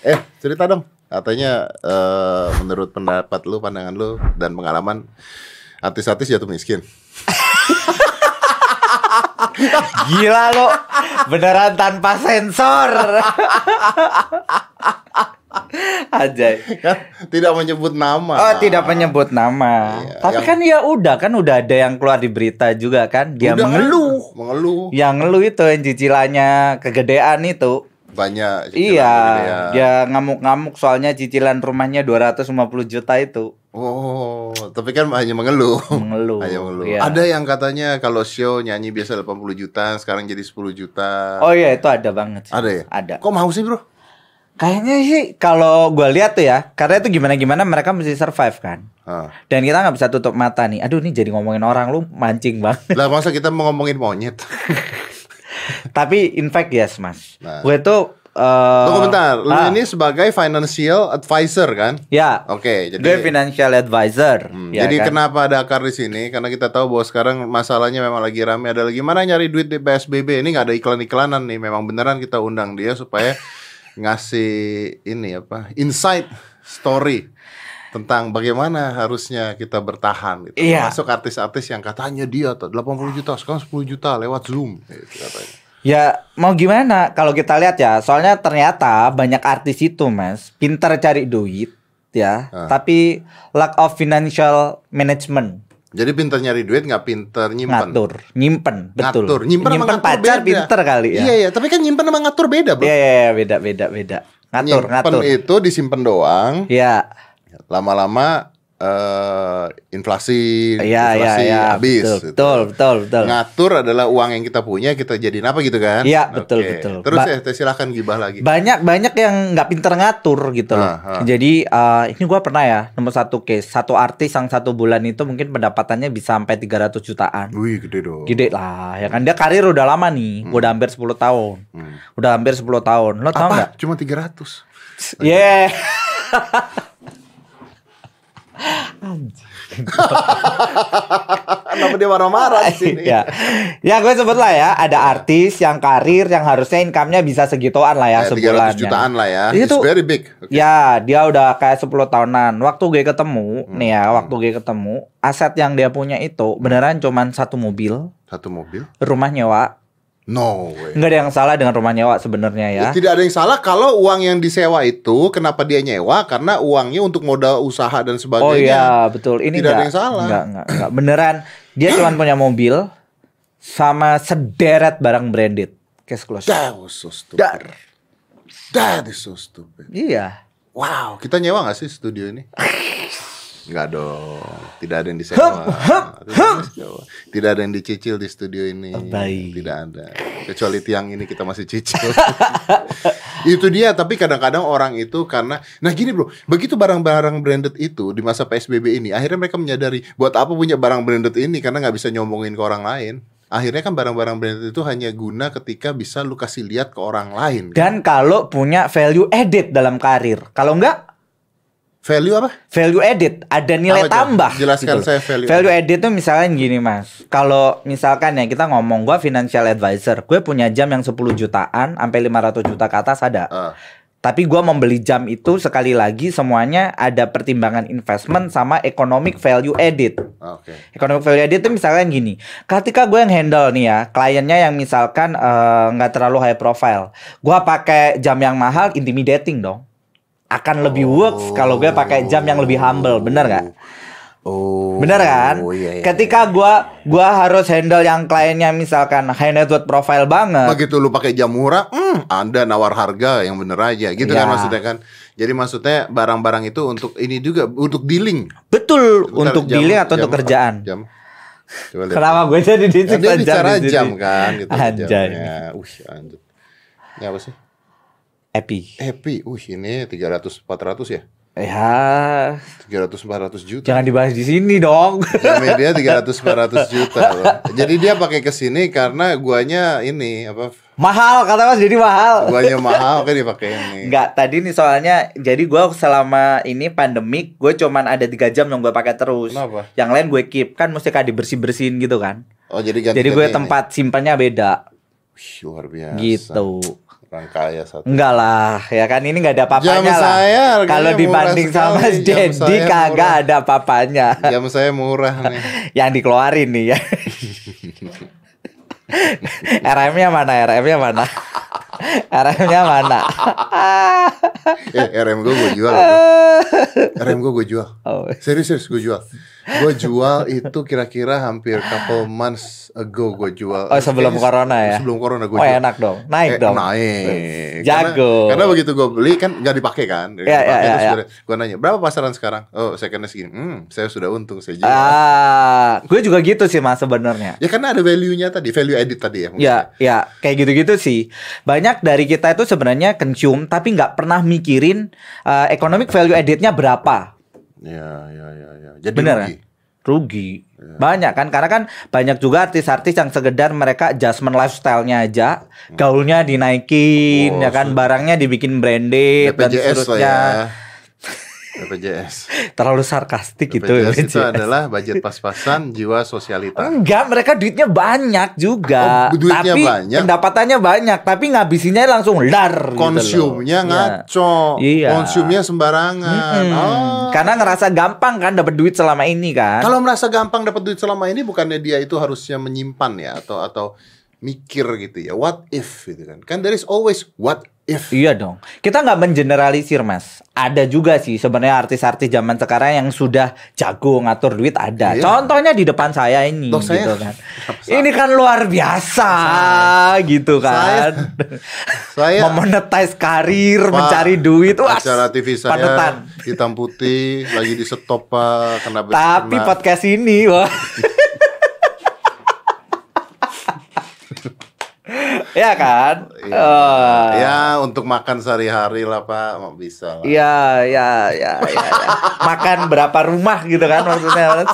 Eh, cerita dong. Katanya eh, menurut pendapat lu, pandangan lu dan pengalaman artis-artis jatuh miskin. Gila lo, beneran tanpa sensor. Ajay. Kan tidak menyebut nama. Oh, tidak menyebut nama. Iya, Tapi yang- kan ya udah kan udah ada yang keluar di berita juga kan. Dia Udah, mengeluh. Mengeluh. Yang ngeluh itu yang cicilannya kegedean itu. Banyak. Iya, kegedean. dia ngamuk-ngamuk soalnya cicilan rumahnya 250 juta itu. Oh, tapi kan hanya mengeluh. Mengeluh, hanya mengeluh. iya. Ada yang katanya kalau show nyanyi biasa 80 juta, sekarang jadi 10 juta. Oh iya, itu ada banget. sih. Ada ya? Ada. Kok mau sih, Bro? Kayaknya sih kalau gue lihat tuh ya, karena itu gimana-gimana mereka mesti survive kan. Ah. Dan kita nggak bisa tutup mata nih. Aduh nih jadi ngomongin orang lu mancing banget. Lah masa kita mau ngomongin monyet? Tapi in fact yes mas. Nah. Gue tuh. eh, Tunggu bentar, lu ah, ini sebagai financial advisor kan? Ya. Oke, jadi Gue financial advisor. Hmm, ya jadi kan? kenapa ada akar di sini? Karena kita tahu bahwa sekarang masalahnya memang lagi rame ada lagi mana nyari duit di PSBB. Ini nggak ada iklan-iklanan nih. Memang beneran kita undang dia supaya ngasih ini apa? Insight story tentang bagaimana harusnya kita bertahan gitu. Iya. Masuk artis-artis yang katanya dia tuh 80 juta, sekarang 10 juta lewat Zoom gitu katanya. Ya mau gimana kalau kita lihat ya Soalnya ternyata banyak artis itu mas Pintar cari duit ya Ah. Tapi lack of financial management Jadi pinter nyari duit nggak pinter nyimpen. Ngatur Nyimpen Betul Ngatur. Nyimpen, sama ngatur pacar beda. pinter kali ya Iya, iya, tapi kan nyimpen sama ngatur beda, Bro. Iya iya iya, beda beda beda Ngatur nyimpen ngatur itu disimpan doang. Ya lama-lama eh inflasi iya inflasi iya habis betul, gitu. betul betul betul ngatur adalah uang yang kita punya kita jadiin apa gitu kan Iya, betul, Oke. betul. terus Ba- ya teh, silahkan gibah lagi banyak banyak yang nggak pinter ngatur gitu loh. Ah. Jadi eh, ini gua pernah ya nomor satu case satu artis yang satu bulan itu mungkin pendapatannya bisa sampai 300 jutaan. wih gede dong Gede lah ya kan dia karir udah lama nih, udah hampir 10 tahun. Hmm. Udah hampir 10 tahun. Lo tau nggak? cuma 300 Yeah. kenapa dia marah-marah di sini ya. Ya gue sebut lah ya, ada artis yang karir yang harusnya income-nya bisa segituan lah ya Eh, sebulan. 300 jutaan lah ya Itu it's very big Oke. Ya, dia udah kayak 10 tahunan. Waktu gue ketemu, Hmm. nih ya, waktu gue ketemu, aset yang dia punya itu beneran cuman satu mobil, satu mobil rumah nyewa. No way Nggak ada yang salah dengan rumah nyewa sebenarnya ya. Tidak ada yang salah kalau uang yang disewa itu kenapa dia nyewa karena uangnya untuk modal usaha dan sebagainya. Oh iya, betul. Ini Tidak ada nggak- yang salah. nggak, nggak, nggak. Beneran dia cuman punya mobil sama sederet barang branded. Case close. That was so stupid. Dar. That is so stupid. Iya. Wow, kita nyewa gak sih studio ini? Enggak dong, tidak ada yang disewa. Tidak ada yang disewa. Tidak ada yang dicicil di studio ini. Baik. Tidak ada. Kecuali tiang ini kita masih cicil. itu dia, tapi kadang-kadang orang itu karena Nah gini bro, begitu barang-barang branded itu di masa PSBB ini, akhirnya mereka menyadari buat apa punya barang branded ini karena nggak bisa nyombongin ke orang lain. Akhirnya kan barang-barang branded itu hanya guna ketika bisa lu kasih lihat ke orang lain. Dan kalau punya value edit dalam karir. Kalau enggak Value apa? value edit ada nilai Apa tambah Jelaskan gitu. saya value value edit tuh misalnya gini mas kalau misalkan ya kita ngomong gua financial advisor gue punya jam yang 10 jutaan sampai 500 juta ke atas ada Ah. tapi gua membeli jam itu sekali lagi semuanya ada pertimbangan investment sama economic value edit Oke. Economic value edit itu misalkan gini, ketika gue yang handle nih ya, kliennya yang misalkan eh, nggak terlalu high profile, gue pakai jam yang mahal, intimidating dong. Akan lebih works kalau gue pakai jam yang lebih humble, bener nggak? Oh. Bener kan? Oh iya. iya. Ketika gua gua harus handle yang kliennya misalkan high net worth profile banget. begitu lu pakai jam murah, hmm, Anda nawar harga yang bener aja, gitu kan Ya. maksudnya kan. Jadi maksudnya barang-barang itu untuk ini juga untuk dealing. Betul Bentar, untuk jam- dealing atau jam untuk kerjaan. Jam. Coba lihat. Kenapa gue jadi Ya, disiksa dia bicara di jam kan gitu Anjay. jamnya. Wih, anjir. Ini apa sih? Epi. Happy. Wih, ini 300 400 ya? Ya, 300 400 juta. jangan dibahas di sini dong. Jamnya dia 300 400 juta loh. Jadi dia pakai ke sini karena guanya ini apa? mahal kata Mas jadi mahal. Guanya mahal kan dia pakai ini. Enggak, tadi nih soalnya jadi gua selama ini pandemik gue cuman ada tiga jam yang gue pakai terus. Kenapa? Yang lain gue keep kan mesti kayak dibersih bersihin gitu kan. Oh, jadi ganti jadi gue tempat simpannya beda Wih, luar biasa. gitu. Orang kaya satu. Enggak lah, ya kan ini nggak ada Jam papanya lah. saya Kalau dibanding sama sekali, Dedi kagak ada papanya. Jam saya murah nih. Yang dikeluarin nih ya. RM-nya mana? RM-nya mana? RM-nya mana? Eh, RM gue gue jual. RM gue gue jual. oh. Serius serius gue jual. Gue jual itu kira-kira hampir couple months ago gue jual. Oh, sebelum Kayaknya corona ya? Sebelum corona gue Oh, jual. enak dong. Naik Eh, dong. Naik. Jago. Karena, karena begitu gue beli kan nggak dipakai kan. Ya, ya, ya, ya. Gue nanya berapa pasaran sekarang? Oh secondnya segini. Hmm, saya sudah untung saya jual. Ah, gue juga gitu sih mas sebenarnya. Ya karena ada value-nya tadi, value edit tadi ya. mungkin. Ya, ya, kayak gitu-gitu sih. Banyak dari kita itu sebenarnya consume tapi nggak pernah mikirin uh, economic value editnya berapa. Ya, ya, ya, ya. Jadi Bener rugi. ya? Rugi. Banyak kan karena kan banyak juga artis-artis yang sekedar mereka adjustment lifestyle-nya aja, gaulnya dinaikin, Oh, ya kan barangnya dibikin branded dan BPJS lah seterusnya. ya. BPJS. Terlalu sarkastik gitu. BPJS itu BPJS. adalah budget pas-pasan jiwa sosialita. Enggak, mereka duitnya banyak juga. Oh, duitnya tapi banyak. pendapatannya banyak, tapi ngabisinnya langsung lar gitu loh. Konsumnya Iya. ngaco, Iya. konsumnya sembarangan. Hmm, Oh. Karena ngerasa gampang kan dapat duit selama ini kan. Kalau merasa gampang dapat duit selama ini, bukannya dia itu harusnya menyimpan ya atau atau mikir gitu ya. What if gitu kan? Kan there is always what if. Iya dong. Kita nggak mengeneralisir mas. Ada juga sih sebenarnya artis-artis zaman sekarang yang sudah jago ngatur duit ada. Iya. Contohnya di depan saya ini Loh, saya- gitu kan. Ini kan luar biasa gitu kan. Saya Memonetize karir, Pak, mencari duit. Wah, acara TV saya panutan. hitam putih lagi di stop Pak, kena Tapi kena- podcast ini wah. ya kan? Iya. Oh. ya untuk makan sehari-hari lah Pak, mau bisa lah. Iya, ya, ya, ya, ya. Makan berapa rumah gitu kan maksudnya.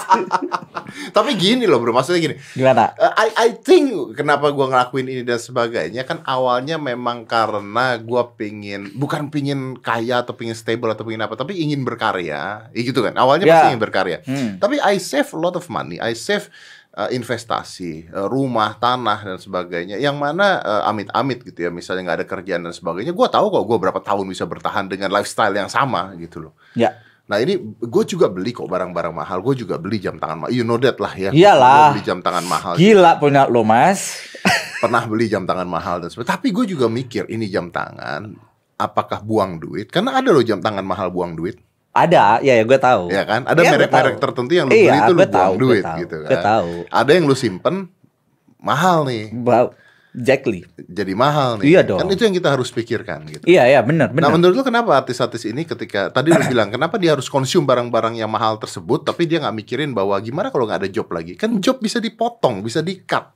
Tapi gini loh bro, maksudnya gini. Gimana? Uh, I I think kenapa gua ngelakuin ini dan sebagainya kan awalnya memang karena gua pingin bukan pingin kaya atau pingin stable atau pingin apa tapi ingin berkarya, ya gitu kan. Awalnya Ya. pasti ingin berkarya. Hmm. Tapi I save a lot of money, I save uh, investasi, uh, rumah, tanah dan sebagainya. Yang mana uh, amit-amit gitu ya, misalnya nggak ada kerjaan dan sebagainya. Gua tahu kok gua berapa tahun bisa bertahan dengan lifestyle yang sama gitu loh. Ya. Nah ini gue juga beli kok barang-barang mahal. Gue juga beli jam tangan mahal. You know that lah ya. Iyalah. Gue beli jam tangan mahal. Gila punya lo, Mas. Pernah beli jam tangan mahal dan sebagainya. Tapi gue juga mikir ini jam tangan. Apakah buang duit? Karena ada loh jam tangan mahal buang duit. Ada, ya, ya gue tahu. Ya kan? Ada Iya, merek-merek tertentu yang lu Iya, beli itu lu buang tahu, duit tahu, gitu kan. gue tahu. Ada yang lu simpen mahal nih. Wow, exactly. Jadi mahal nih. Iya dong. Kan itu yang kita harus pikirkan gitu. Iya, iya, benar, Nah benar. menurut lu kenapa artis-artis ini ketika tadi lu bilang kenapa dia harus konsum barang-barang yang mahal tersebut tapi dia nggak mikirin bahwa gimana kalau nggak ada job lagi kan job bisa dipotong bisa di cut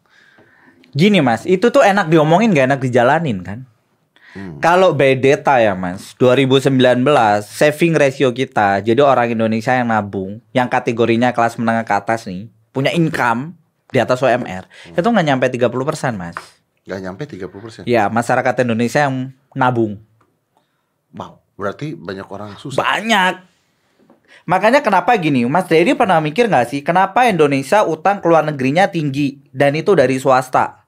Gini, Mas, itu tuh enak diomongin gak enak dijalanin kan? Hmm. Kalau by data ya mas. 2019 saving ratio kita Jadi orang Indonesia yang nabung Yang kategorinya kelas menengah ke atas nih Punya income di atas UMR Hmm. Itu nggak nyampe 30% mas. Nggak nyampe 30% Ya masyarakat Indonesia yang nabung. Wow berarti banyak orang susah. Banyak. Makanya kenapa gini Mas Dedi pernah mikir nggak sih Kenapa Indonesia utang ke luar negerinya tinggi Dan itu dari swasta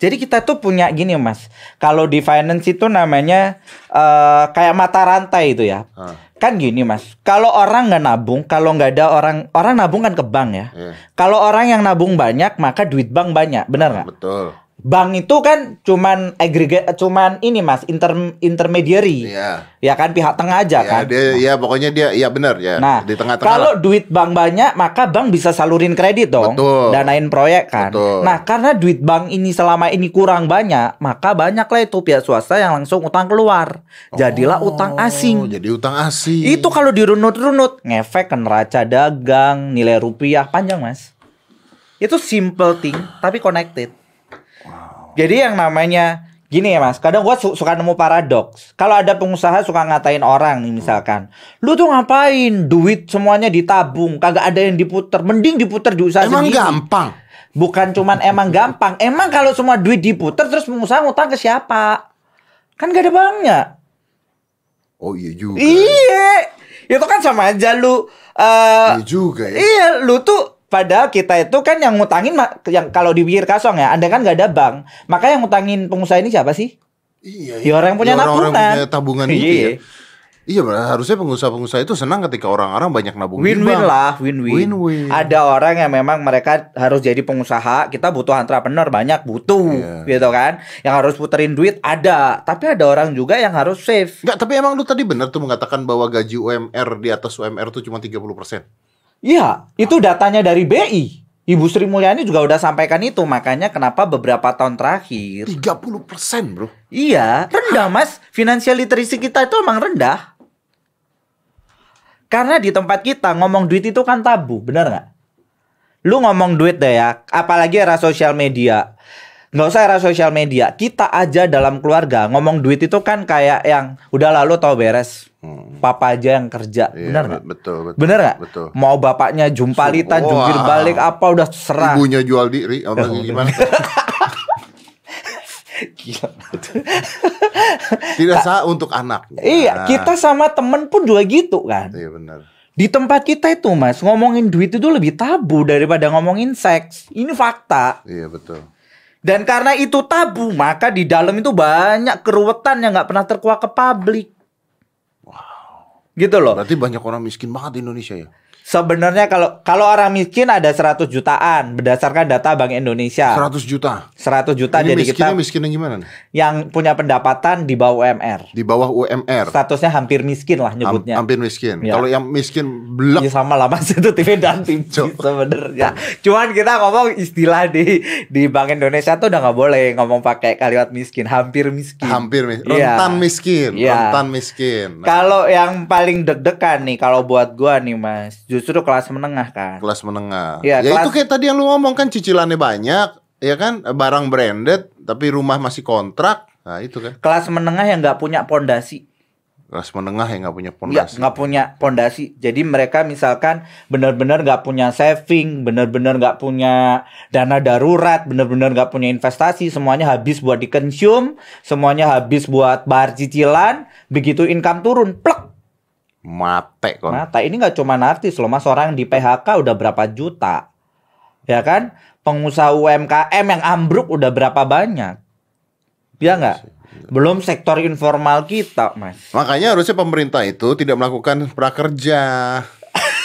jadi kita tuh punya gini mas. Kalau di finance itu namanya eh, Kayak mata rantai itu ya. Ah, Kan gini mas. Kalau orang nggak nabung Kalau nggak ada orang Orang nabung kan ke bank ya. Iya, Kalau orang yang nabung banyak Maka duit bank banyak. Benar nggak? betul Bank itu kan cuman agregat cuman ini mas inter intermediary iya ya kan pihak tengah aja ya kan dia ya pokoknya dia ya benar ya Nah, di tengah-tengah kalau lah. duit bank banyak, maka bank bisa salurin kredit dong, Betul. danain proyek kan. Betul. Nah, karena duit bank ini selama ini kurang banyak, maka banyaklah itu pihak swasta yang langsung utang keluar. Jadilah utang Oh, asing. jadi utang asing Itu kalau dirunut-runut, ngefek ke neraca dagang, nilai rupiah panjang mas. Itu simple thing, tapi connected. Jadi yang namanya gini ya mas, kadang gua su- suka nemu paradoks. Kalau ada pengusaha suka ngatain orang nih misalkan, lu tuh ngapain duit semuanya ditabung, kagak ada yang diputer, mending diputer di usaha emang sendiri. gampang Bukan cuman emang gampang, emang kalau semua duit diputer terus pengusaha ngutang ke siapa? Kan gak ada banknya. oh iya juga Iya, itu kan sama aja lu. eh iya juga ya Iya, lu tuh padahal kita itu kan yang ngutangin yang kalau dipikir kasong ya, Anda kan nggak ada bank. Maka yang ngutangin pengusaha ini siapa sih? Iya, Ya orang yang punya orang-orang tabungan. punya tabungan itu Iya. ya. Iya, harusnya pengusaha-pengusaha itu senang ketika orang-orang banyak nabung Win-win lah, win-win. Ada orang yang memang mereka harus jadi pengusaha, kita butuh entrepreneur banyak butuh, Iya. gitu kan? Yang harus puterin duit ada, tapi ada orang juga yang harus save. Enggak, tapi emang lu tadi benar tuh mengatakan bahwa gaji UMR di atas UMR tuh cuma 30%. Iya, itu datanya dari BI. Ibu Sri Mulyani juga udah sampaikan itu, makanya kenapa beberapa tahun terakhir 30%, Bro. Iya, rendah mas. Financial literacy kita itu emang rendah. Karena di tempat kita ngomong duit itu kan tabu, benar nggak? Lu ngomong duit deh ya, apalagi era sosial media. Nggak usah era sosial media, kita aja dalam keluarga ngomong duit itu kan kayak yang udah lalu tau beres. Hmm. Papa aja yang kerja, Iya, benar nggak? Betul, betul. Bener nggak? Betul. Mau bapaknya jumpalitan, Wah. jungkir balik apa udah serah. Ibunya jual diri apa Oh, gimana? Gila. Tidak sah untuk anaknya. Iya, kita sama temen pun juga gitu kan. Iya benar. Di tempat kita itu mas ngomongin duit itu lebih tabu daripada ngomongin seks. Ini fakta. Iya betul. Dan karena itu tabu maka di dalam itu banyak keruwetan yang nggak pernah terkuak ke publik. Gitu loh. Berarti banyak orang miskin banget di Indonesia ya. Sebenarnya kalau kalau orang miskin ada 100 jutaan berdasarkan data Bank Indonesia. 100 juta. 100 juta Ini jadi miskinnya kita miskin yang gimana nih? yang punya pendapatan di bawah UMR. Di bawah UMR. Statusnya hampir miskin lah Am- nyebutnya. hampir miskin. Iya. Kalau yang miskin belak Ya sama lah mas itu TV dan Cok. sebenarnya. Cuman kita ngomong istilah di di Bank Indonesia tuh udah nggak boleh ngomong pakai kalimat miskin, hampir miskin. hampir miskin. Iya. Rentan miskin. Iya. Rentan miskin. Nah, Kalau yang paling deg-degan nih kalau buat gua nih mas, justru kelas menengah kan. kelas menengah. Iya, ya kelas- itu kayak tadi yang lu ngomong kan cicilannya banyak, ya kan? Barang branded tapi rumah masih kontrak. Nah, itu kan. Kelas menengah yang nggak punya pondasi, Kelas menengah yang nggak punya pondasi. nggak punya pondasi. Jadi mereka misalkan benar-benar nggak punya saving, benar-benar nggak punya dana darurat, benar-benar nggak punya investasi, semuanya habis buat dikonsum, semuanya habis buat bayar cicilan. Begitu income turun, plek Mate kon. Mata ini nggak cuma artis loh mas orang di PHK udah berapa juta, ya kan? Pengusaha UMKM yang ambruk udah berapa banyak, ya nggak? Belum sektor informal kita mas. Makanya harusnya pemerintah itu tidak melakukan prakerja.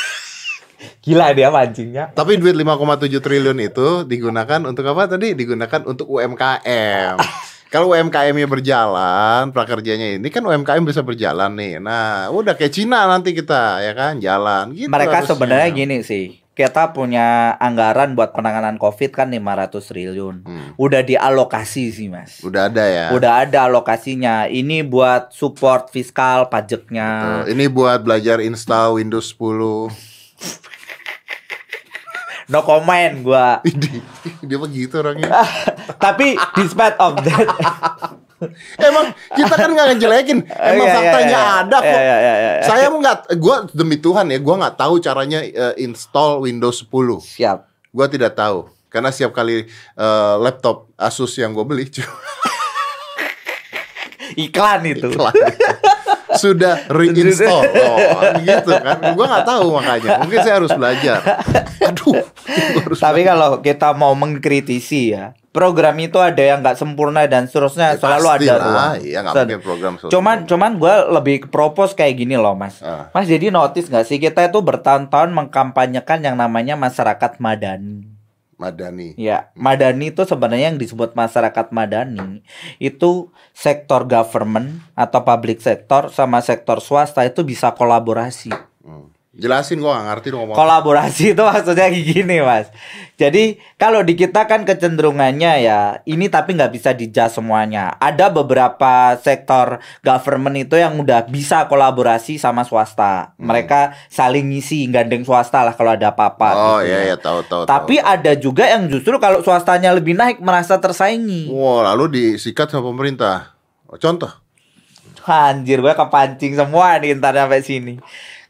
Gila dia mancingnya. Tapi duit 5,7 triliun itu digunakan untuk apa tadi? Digunakan untuk UMKM. Kalau UMKM-nya berjalan, prakerjanya ini kan UMKM bisa berjalan nih. Nah, udah kayak Cina nanti kita ya kan jalan gitu. Mereka harusnya. sebenarnya gini sih. Kita punya anggaran buat penanganan COVID kan 500 triliun. Hmm. Udah dialokasi sih mas. Udah ada ya. Udah ada alokasinya. Ini buat support fiskal pajaknya. Ini buat belajar install Windows 10. No comment gua. Ini dia begitu orangnya. Tapi despite of that Emang kita kan nggak ngejelekin. Emang Iya, iya, faktanya iya. ada kok. Iya, iya, iya, iya. Saya mau nggak, gue demi Tuhan ya, gue nggak tahu caranya eh, install Windows 10. siap. Gue tidak tahu. Karena setiap kali eh, laptop Asus yang gue beli Iklan itu. Sudah reinstall. Oh, gitu kan. Gue nggak tahu makanya. Mungkin saya harus belajar. Aduh. harus Tapi kalau kita mau mengkritisi ya, program itu ada yang nggak sempurna dan seterusnya Ya, selalu ada ruang. Iya, nggak mungkin program sempurna. Cuman cuman gue lebih propose kayak gini loh mas. Ah. Mas jadi notice nggak sih kita itu bertahun-tahun mengkampanyekan yang namanya masyarakat madani. Madani. Ya, madani itu sebenarnya yang disebut masyarakat madani itu sektor government atau public sector sama sektor swasta itu bisa kolaborasi. Hmm. Jelasin gue nggak ngerti ngomong. Kolaborasi itu maksudnya gini, Mas. Jadi kalau di kita kan kecenderungannya ya ini tapi nggak bisa dijudge semuanya. Ada beberapa sektor government itu yang udah bisa kolaborasi sama swasta. Mereka saling ngisi, gandeng swasta lah kalau ada apa-apa. Hmm. oh gitu iya ya. iya tahu tahu. Tapi tahu. ada juga yang justru kalau swastanya lebih naik merasa tersaingi. Wow, lalu disikat sama pemerintah. Oh, Contoh. Anjir, gue kepancing semua nih ntar sampai sini.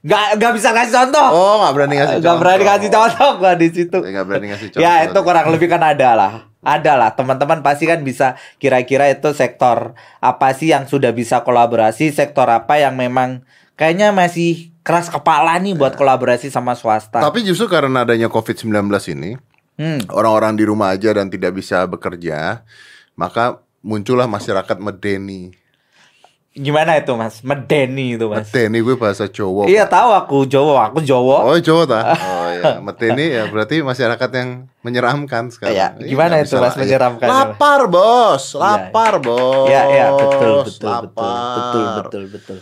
Gak, gak bisa kasih contoh. Oh, nggak berani ngasih contoh. Gak berani kasih contoh gue di situ. Nggak berani ngasih contoh. Ya itu kurang lebih kan ada lah. Ada lah teman-teman pasti kan bisa kira-kira itu sektor apa sih yang sudah bisa kolaborasi, sektor apa yang memang kayaknya masih keras kepala nih buat kolaborasi sama swasta. Tapi justru karena adanya COVID-19 ini, Hmm. orang-orang di rumah aja dan tidak bisa bekerja, maka muncullah masyarakat medeni. Gimana itu mas? Medeni itu mas. Medeni gue bahasa Jawa. Iya tahu aku Jawa, aku Jawa. Oh Jawa ta? Oh ya, medeni ya berarti masyarakat yang menyeramkan sekarang. Iya, gimana nggak itu, Mas, lah. menyeramkan, Lapar bos, lapar bos. Iya iya betul betul lapar. betul betul betul betul.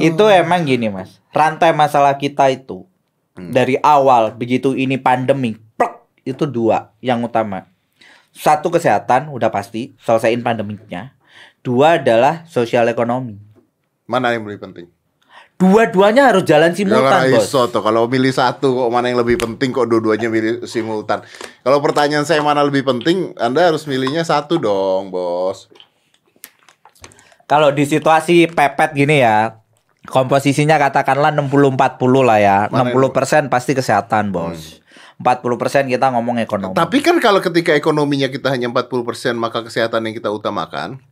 Itu emang gini mas, rantai masalah kita itu Hmm. dari awal begitu ini pandemi, plek, itu dua yang utama. Satu kesehatan udah pasti selesaiin pandemiknya. Dua adalah sosial ekonomi. Mana yang lebih penting? Dua-duanya harus jalan Jangan simultan bos. iso. Kalau milih satu kok mana yang lebih penting kok dua-duanya milih simultan. Kalau pertanyaan saya mana lebih penting, Anda harus milihnya satu dong, bos. Kalau di situasi pepet gini ya, komposisinya katakanlah 60-40 lah ya. Mana 60% pasti kesehatan, Bos. 40% kita ngomong ekonomi. Tapi kan kalau ketika ekonominya kita hanya 40%, maka kesehatan yang kita utamakan.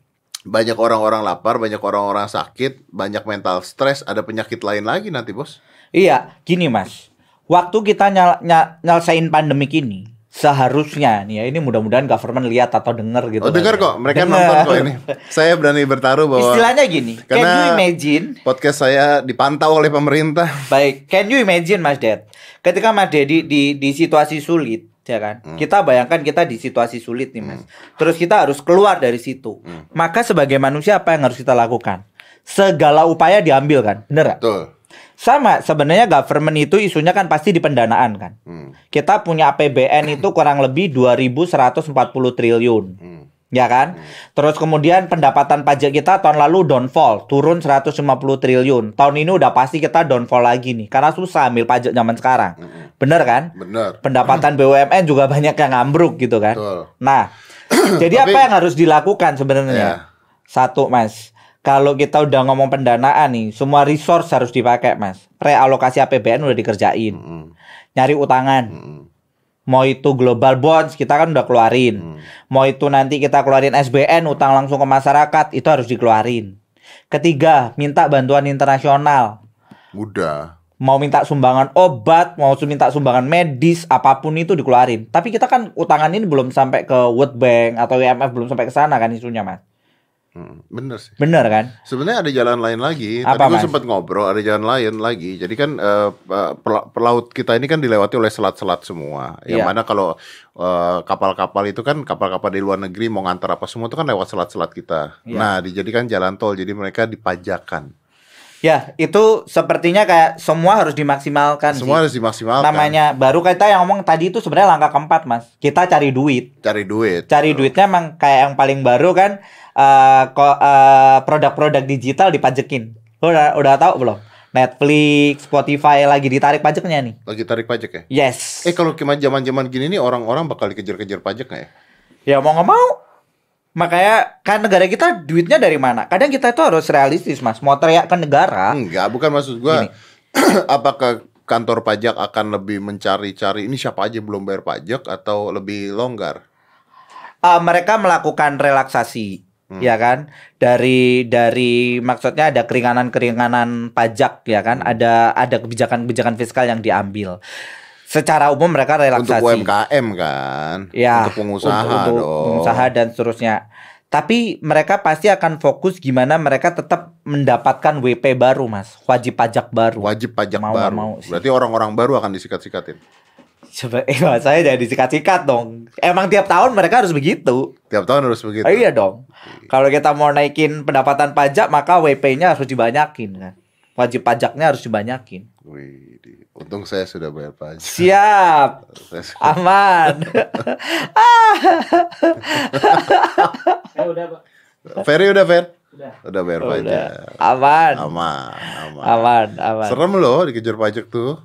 Banyak orang-orang lapar, banyak orang-orang sakit, banyak mental stres, ada penyakit lain lagi nanti, bos. Iya, gini Mas. Waktu kita nyal, nyal- nyelesain pandemik ini, seharusnya nih ya ini mudah-mudahan government lihat atau denger gitu. Oh, dengar kan ya. kok, mereka Dengar. nonton kok ini. Saya berani bertaruh bahwa Istilahnya gini, can you imagine? podcast saya dipantau oleh pemerintah. Baik, can you imagine Mas Ded? Ketika Mas Ded di, di, di situasi sulit, ya kan? Hmm. Kita bayangkan kita di situasi sulit nih Mas. Terus kita harus keluar dari situ. Hmm. Maka sebagai manusia apa yang harus kita lakukan? Segala upaya diambil kan? Bener? Betul. Sama, sebenarnya government itu isunya kan pasti di pendanaan kan. Hmm. Kita punya APBN itu kurang lebih 2140 triliun. Hmm. Ya kan? Terus kemudian pendapatan pajak kita tahun lalu downfall, turun 150 triliun. Tahun ini udah pasti kita downfall lagi nih karena susah ambil pajak zaman sekarang. Bener kan? Benar. Pendapatan BUMN juga banyak yang ambruk gitu kan. Betul. Nah, jadi Tapi- apa yang harus dilakukan sebenarnya? Ya. Satu, Mas. Kalau kita udah ngomong pendanaan nih, semua resource harus dipakai, Mas. Realokasi APBN udah dikerjain. Hmm. Nyari utangan. Hmm. Mau itu global bonds kita kan udah keluarin. Hmm. Mau itu nanti kita keluarin SBN utang langsung ke masyarakat itu harus dikeluarin. Ketiga, minta bantuan internasional. Mudah. Mau minta sumbangan obat, mau minta sumbangan medis, apa pun itu dikeluarin. Tapi kita kan utangan ini belum sampai ke World Bank atau IMF belum sampai ke sana kan isunya, Mas. Hmm. Bener sih. Bener kan? Sebenarnya ada jalan lain lagi. Apa, Tadi gue sempat ngobrol, ada jalan lain lagi. Jadi kan pela- pelaut kita ini kan dilewati oleh selat-selat semua. Yang Iya. mana kalau eh, kapal-kapal itu kan kapal-kapal di luar negeri mau ngantar apa semua itu kan lewat selat-selat kita. Iya. Nah, dijadikan jalan tol, jadi mereka dipajakan. Ya, itu sepertinya kayak semua harus dimaksimalkan Semua sih. harus dimaksimalkan. Namanya baru kita yang ngomong tadi itu sebenarnya langkah keempat, Mas. Kita cari duit. cari duit. cari duitnya emang kayak yang paling baru kan eh, eh, produk-produk digital dipajekin. Lo udah udah tahu belum? Netflix, Spotify lagi ditarik pajaknya nih. Lagi tarik pajak ya? Yes. Eh kalau zaman-zaman gini nih orang-orang bakal dikejar-kejar pajak nggak ya? Ya mau nggak mau. Makanya kan negara kita duitnya dari mana? Kadang kita itu harus realistis, Mas. Mau teriak ke negara, Enggak, bukan maksud gua apakah kantor pajak akan lebih mencari-cari ini siapa aja belum bayar pajak atau lebih longgar? eh, mereka melakukan relaksasi. Ya kan, dari dari maksudnya ada keringanan-keringanan pajak ya kan, ada ada kebijakan-kebijakan fiskal yang diambil. Secara umum mereka relaksasi. Untuk UMKM kan, ya untuk pengusaha untuk, untuk dong. pengusaha dan seterusnya tapi mereka pasti akan fokus gimana mereka tetap mendapatkan WP baru mas wajib pajak baru Wajib pajak Mau baru. mau. Berarti orang-orang baru akan disikat-sikatin. Coba eh saya jadi sikat-sikat dong emang tiap tahun mereka harus begitu Tiap tahun harus begitu. Ah, iya dong kalau kita mau naikin pendapatan pajak maka WP-nya harus dibanyakin kan wajib pajaknya harus dibanyakin Wih, di- untung saya sudah bayar pajak. siap Saya sudah- aman Ferry udah Fer? Udah. Udah bayar Udah. pajak. aman Aman, aman. aman aman Serem loh dikejar pajak tuh.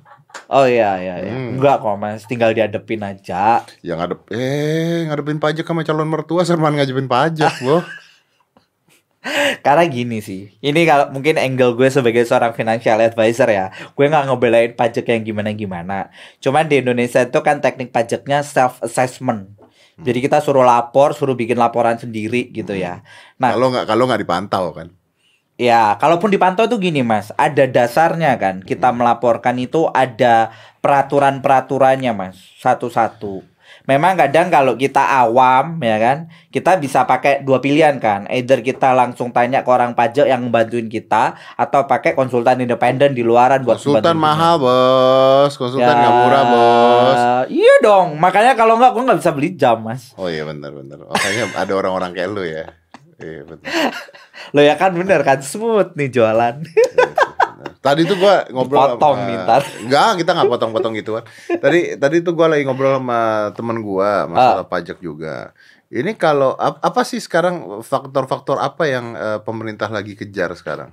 Oh iya iya, iya. Hmm. Enggak kok Mas, tinggal dihadepin aja. Yang ngadep eh ngadepin pajak sama calon mertua serman ngajepin pajak, loh. Karena gini sih, ini kalau mungkin angle gue sebagai seorang financial advisor ya, gue nggak ngebelain pajak yang gimana-gimana. Cuman di Indonesia itu kan teknik pajaknya self assessment. Jadi kita suruh lapor, suruh bikin laporan sendiri gitu ya. Nah, Kalau nggak kalau nggak dipantau kan. Ya, kalaupun dipantau tuh gini Mas, ada dasarnya kan. Kita melaporkan itu ada peraturan-peraturannya Mas, satu-satu. Memang kadang kalau kita awam ya kan, kita bisa pakai dua pilihan kan. Either kita langsung tanya ke orang pajak yang bantuin kita atau pakai konsultan independen di luaran buat Konsultan mahal kita. bos, konsultan Ya, nggak murah bos. Iya dong, makanya kalau nggak gue nggak bisa beli jam mas. Oh iya benar benar. Makanya ada orang-orang kayak lu ya. Iya benar. Lo ya kan bener kan smooth nih jualan. Tadi tuh gua ngobrol Potong nih ntar. Enggak, kita nggak potong-potong gitu kan. Tadi tadi tuh gua lagi ngobrol sama temen gua Ah. masalah pajak juga. Ini kalau ap- apa sih sekarang faktor-faktor apa yang eh, pemerintah lagi kejar sekarang?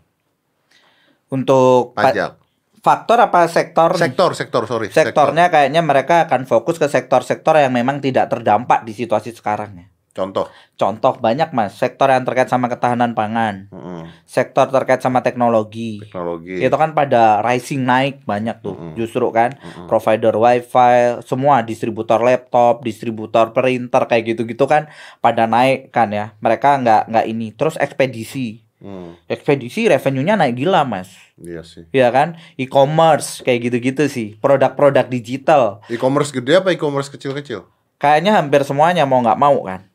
Untuk pa- Pajak. faktor apa sektor? Sektor, sektor, sorry. Sektornya kayaknya mereka akan fokus ke sektor-sektor yang memang tidak terdampak di situasi sekarang ya. Contoh. Contoh banyak mas, sektor yang terkait sama ketahanan pangan, Mm-mm. sektor terkait sama teknologi. Teknologi. Itu kan pada rising naik banyak tuh, Mm-mm. justru kan Mm-mm. provider wifi, semua distributor laptop, distributor printer kayak gitu-gitu kan pada naik kan ya. Mereka nggak nggak ini. Terus ekspedisi, Hmm, ekspedisi revenue-nya naik gila mas. iya sih. ya kan e-commerce kayak gitu-gitu sih produk-produk digital E-commerce gede apa e-commerce kecil-kecil? kayaknya hampir semuanya mau nggak mau kan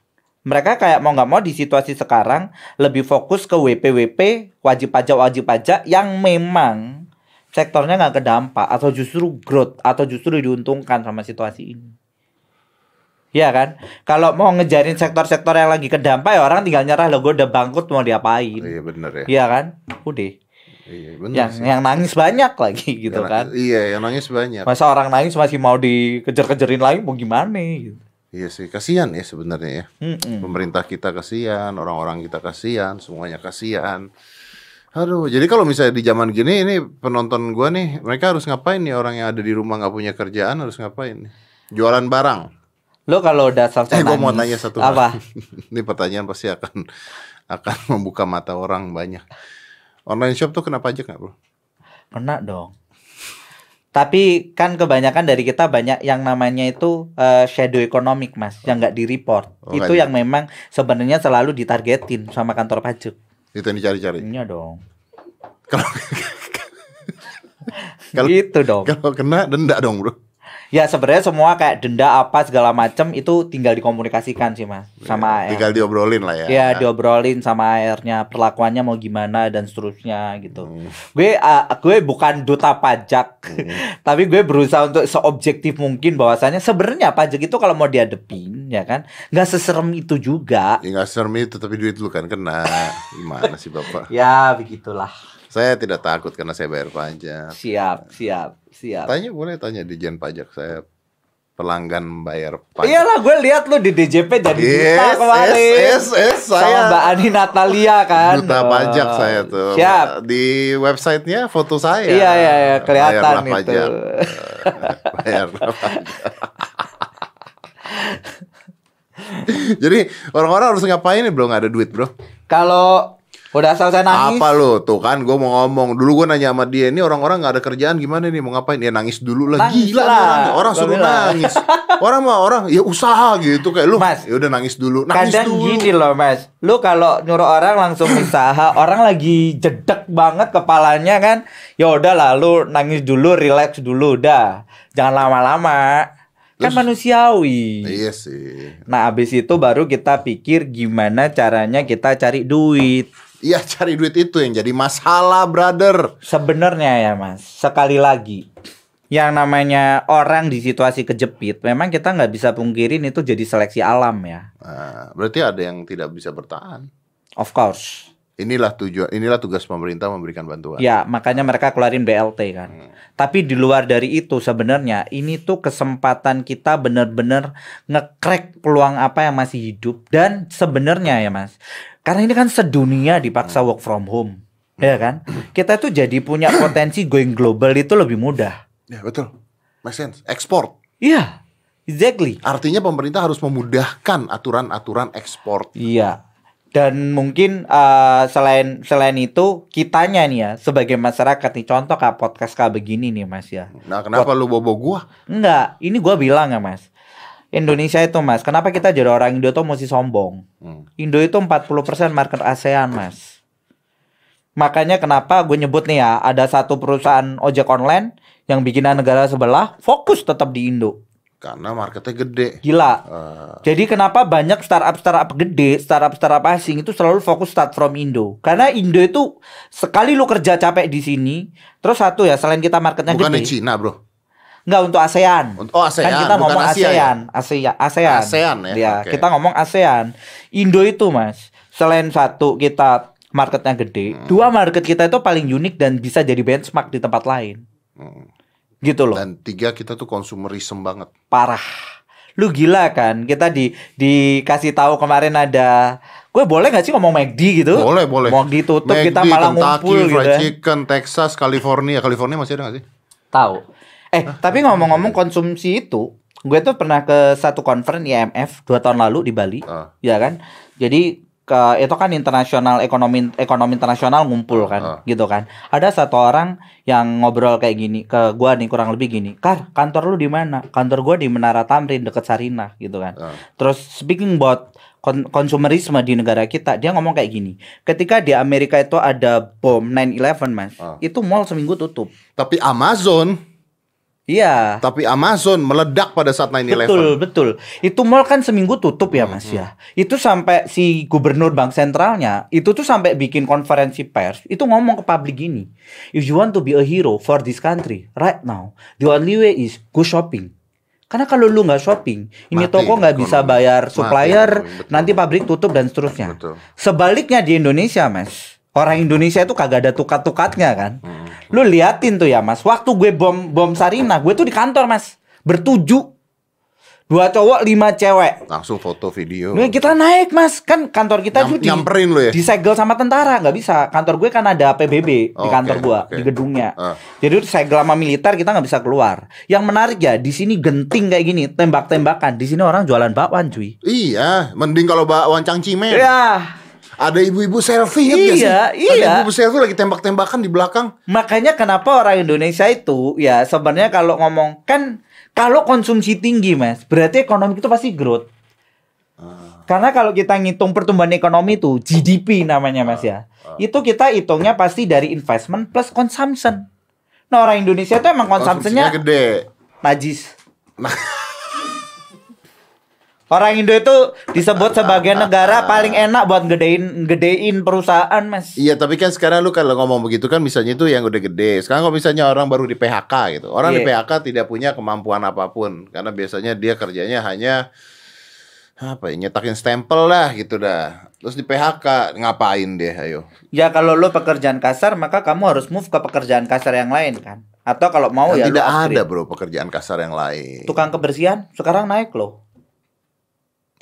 mereka kayak mau nggak mau di situasi sekarang lebih fokus ke WPWP wajib pajak wajib pajak yang memang sektornya nggak kedampak atau justru growth atau justru diuntungkan sama situasi ini Iya kan? Kalau mau ngejarin sektor-sektor yang lagi kedampak ya orang tinggal nyerah lo gue udah bangkrut mau diapain. Iya bener ya. Iya kan? Udah. Iya bener Yang sih. yang nangis banyak lagi gitu Yang- kan. Iya, yang nangis banyak. Masa orang nangis masih mau dikejar-kejarin lagi mau gimana gitu. Iya sih, kasihan ya sebenarnya ya. Mm-mm. Pemerintah kita kasihan, orang-orang kita kasihan, semuanya kasihan. Aduh, jadi kalau misalnya di zaman gini ini penonton gua nih, mereka harus ngapain nih orang yang ada di rumah nggak punya kerjaan harus ngapain nih? Jualan barang. Lo kalau udah selesai Eh, gua mau tanya satu apa? ini pertanyaan pasti akan akan membuka mata orang banyak. Online shop tuh kena pajak nggak bro? Kena dong. Tapi kan kebanyakan dari kita banyak yang namanya itu eh, shadow economic mas, yang nggak di report. Oh, itu di- yang memang sebenarnya selalu ditargetin sama kantor pajak. Itu yang dicari-cari. Iya dong. Kalau Kalau- gitu dong. kalau kena denda dong bro. Ya sebenarnya semua kayak denda apa segala macam itu tinggal dikomunikasikan sih mas sama AR. Tinggal diobrolin lah ya. Ya diobrolin sama AR-nya perlakuannya mau gimana dan seterusnya gitu. Hmm. Gue ah, gue bukan duta pajak, tapi gue berusaha untuk seobjektif mungkin bahwasannya sebenarnya pajak itu kalau mau dihadepin ya kan nggak seserem itu juga. Ya nggak serem itu tapi duit lu kan kena. Gimana sih bapak? Ya begitulah. Saya tidak takut karena saya bayar pajak. Siap, siap, siap. Tanya boleh tanya di Jen Pajak saya pelanggan bayar pajak. Iyalah gue lihat lu di DJP jadi duta Yes, kemarin. yes, yes, yes, Sama saya Mbak Ani Natalia kan. duta Oh, pajak saya tuh. Siap. Di websitenya foto saya. Iya, iya, iya, kelihatan Bayarlah itu. pajak. Bayarlah pajak. Jadi orang-orang harus ngapain nih bro? Nggak ada duit bro. Kalau udah selesai nangis, Apa lo? Tuh kan gue mau ngomong. Dulu gue nanya sama dia Ini orang-orang gak ada kerjaan gimana nih? Mau ngapain? Ya nangis dulu lah. Nangis Gila lah. orang Orang suruh bilang. nangis. Orang mah orang Ya usaha gitu Kayak lu. Mas, Ya udah nangis dulu. Nangis kadang dulu. gini loh mas, lu kalau nyuruh orang langsung usaha, orang lagi jedek banget kepalanya kan, ya udah lalu nangis dulu, relax dulu, udah, jangan lama-lama, kan Terus- manusiawi. Iya sih. Nah abis itu baru kita pikir gimana caranya kita cari duit. Iya cari duit itu yang jadi masalah brother Sebenarnya ya mas, sekali lagi, yang namanya orang di situasi kejepit, memang kita nggak bisa pungkirin itu jadi seleksi alam ya. nah, Berarti ada yang tidak bisa bertahan Of course. Inilah tujuan Inilah tugas pemerintah memberikan bantuan Ya, makanya mereka keluarin BLT kan. Hmm. Tapi di luar dari itu sebenarnya ini tuh kesempatan kita bener-bener ngekrek peluang apa yang masih hidup dan sebenarnya ya Mas. Karena ini kan sedunia dipaksa Hmm. work from home. Ya kan? Kita tuh jadi punya potensi going global itu lebih mudah. Ya betul Make sense Ekspor Iya. Exactly. Artinya pemerintah harus memudahkan aturan-aturan ekspor Iya. Dan mungkin eh, selain selain itu kitanya nih ya sebagai masyarakat nih contoh kayak podcast kayak begini nih Mas ya. Nah kenapa lu bobo gua? Enggak, ini gua bilang ya mas Indonesia itu mas, kenapa kita jadi orang Indo tuh mesti sombong Hmm. Indo itu 40% market ASEAN mas Makanya kenapa gue nyebut nih ya Ada satu perusahaan ojek online Yang bikinan negara sebelah Fokus tetap di Indo Karena marketnya gede. Gila. Eh, Jadi kenapa banyak startup-startup gede, startup-startup asing itu selalu fokus start from Indo? Karena Indo itu sekali lu kerja capek di sini, terus satu ya selain kita marketnya bukannya gede, Cina, Bro. nggak untuk ASEAN. Oh, ASEAN, Kan kita bukan ngomong Asia ya? ASEAN, ASEAN, ASEAN. ASEAN ya, oke. kita ngomong ASEAN. Indo itu mas, selain satu kita marketnya gede, Hmm. dua market kita itu paling unik dan bisa jadi benchmark di tempat lain. Hmm. Gitu loh. Dan tiga kita tuh consumerism banget. parah. Lu gila kan? Kita di dikasih tahu kemarin ada gue boleh nggak sih ngomong McD gitu? Boleh, boleh. Mau ditutup kita McD, malah Kentucky, ngumpul gitu. Fried ya. Chicken, Texas, California. California masih ada gak sih? Tahu. Eh, tapi ngomong-ngomong konsumsi itu, gue tuh pernah ke satu conference IMF dua tahun lalu di Bali, Ah. ya kan? Jadi ke itu kan internasional ekonomi ekonomi internasional ngumpul kan, Ah. gitu kan. Ada satu orang yang ngobrol kayak gini ke gua nih kurang lebih gini, "Kar, kantor lu di mana?" "Kantor gua di Menara Tamrin deket Sarinah," gitu kan. Ah. Terus speaking about kon- konsumerisme di negara kita, dia ngomong kayak gini. Ketika di Amerika itu ada bom 9/11, Mas. Ah. Itu mall seminggu tutup. Tapi Amazon, Iya. tapi Amazon meledak pada saat 9/11. Betul, betul. Itu mall kan seminggu tutup ya, Mas ya. Itu sampai si gubernur bank sentralnya itu tuh sampai bikin konferensi pers, itu ngomong ke publik gini. If you want to be a hero for this country right now, the only way is go shopping. Karena kalau lu nggak shopping, ini Mati toko nggak bisa bayar Mati supplier, betul. nanti pabrik tutup dan seterusnya. Betul. Sebaliknya di Indonesia, Mas. Orang Indonesia itu kagak ada tukat-tukatnya kan. Hmm. Lu liatin tuh ya, Mas. Waktu gue bom bom Sarina, gue tuh di kantor, Mas. Bertujuh. Dua cowok, lima cewek. Langsung foto video. Nah, kita naik, Mas. Kan kantor kita Nyam- tuh di, nyamperin lu ya? disegel sama tentara, nggak bisa. Kantor gue kan ada PBB di Oh, kantor oke, gua, oke. di gedungnya. Ah. Jadi segel sama militer kita nggak bisa keluar. Yang menarik ya, di sini genting kayak gini, tembak-tembakan. Di sini orang jualan bakwan, cuy. Iya, mending kalau bakwan cangcimen. Ya, Ada ibu-ibu selfie Iya, sih? iya. Ada ibu-ibu selfie lagi tembak-tembakan di belakang. Makanya kenapa orang Indonesia itu ya sebenarnya kalau ngomong kan kalau konsumsi tinggi mas berarti ekonomi itu pasti growth. Karena kalau kita ngitung pertumbuhan ekonomi itu GDP namanya mas ya, itu kita hitungnya pasti dari investment plus consumption. Nah orang Indonesia itu emang Konsumsinya konsumsinya gede. najis. Nah, Orang Indo itu disebut sebagai negara paling enak buat gedein gedein perusahaan mas. iya tapi kan sekarang lu kalau ngomong begitu kan misalnya itu yang udah gede. Sekarang kalau misalnya orang baru di PHK gitu. Orang di Iya. PHK tidak punya kemampuan apa pun. Karena biasanya dia kerjanya hanya apa ya, nyetakin stempel lah gitu dah. Terus di PHK ngapain dia ayo? Ya kalau lo pekerjaan kasar maka kamu harus move ke pekerjaan kasar yang lain kan. Atau kalau mau Kan ya tidak ada bro pekerjaan kasar yang lain. Tukang kebersihan sekarang naik loh.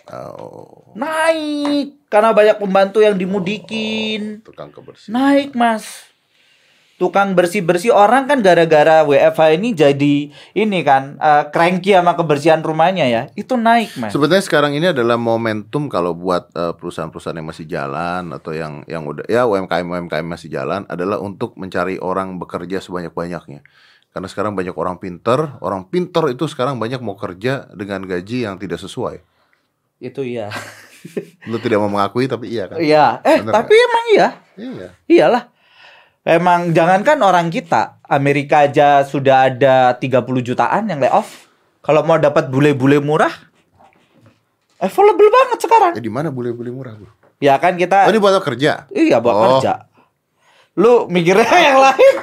Oh, Naik karena banyak pembantu yang dimudikin. tukang kebersihan. Naik mas. Tukang bersih-bersih orang kan gara-gara WFH ini jadi ini kan eh, cranky sama kebersihan rumahnya ya. Itu naik mas. Sebetulnya sekarang ini adalah momentum kalau buat eh, perusahaan-perusahaan yang masih jalan atau yang yang udah ya UMKM UMKM masih jalan adalah untuk mencari orang bekerja sebanyak-banyaknya. Karena sekarang banyak orang pinter, orang pinter itu sekarang banyak mau kerja dengan gaji yang tidak sesuai. Itu iya. Lu tidak mau mengakui tapi iya kan? Iya. Eh Bener tapi emang iya. Iya. Iyalah. Emang jangankan orang kita, Amerika aja sudah ada 30 jutaan yang layoff. Kalau mau dapat bule-bule murah, available banget sekarang. Eh di mana bule-bule murah, Bro? Ya kan Oh, kita ini buat kerja. iya buat Oh. kerja. Lu mikirnya yang lain.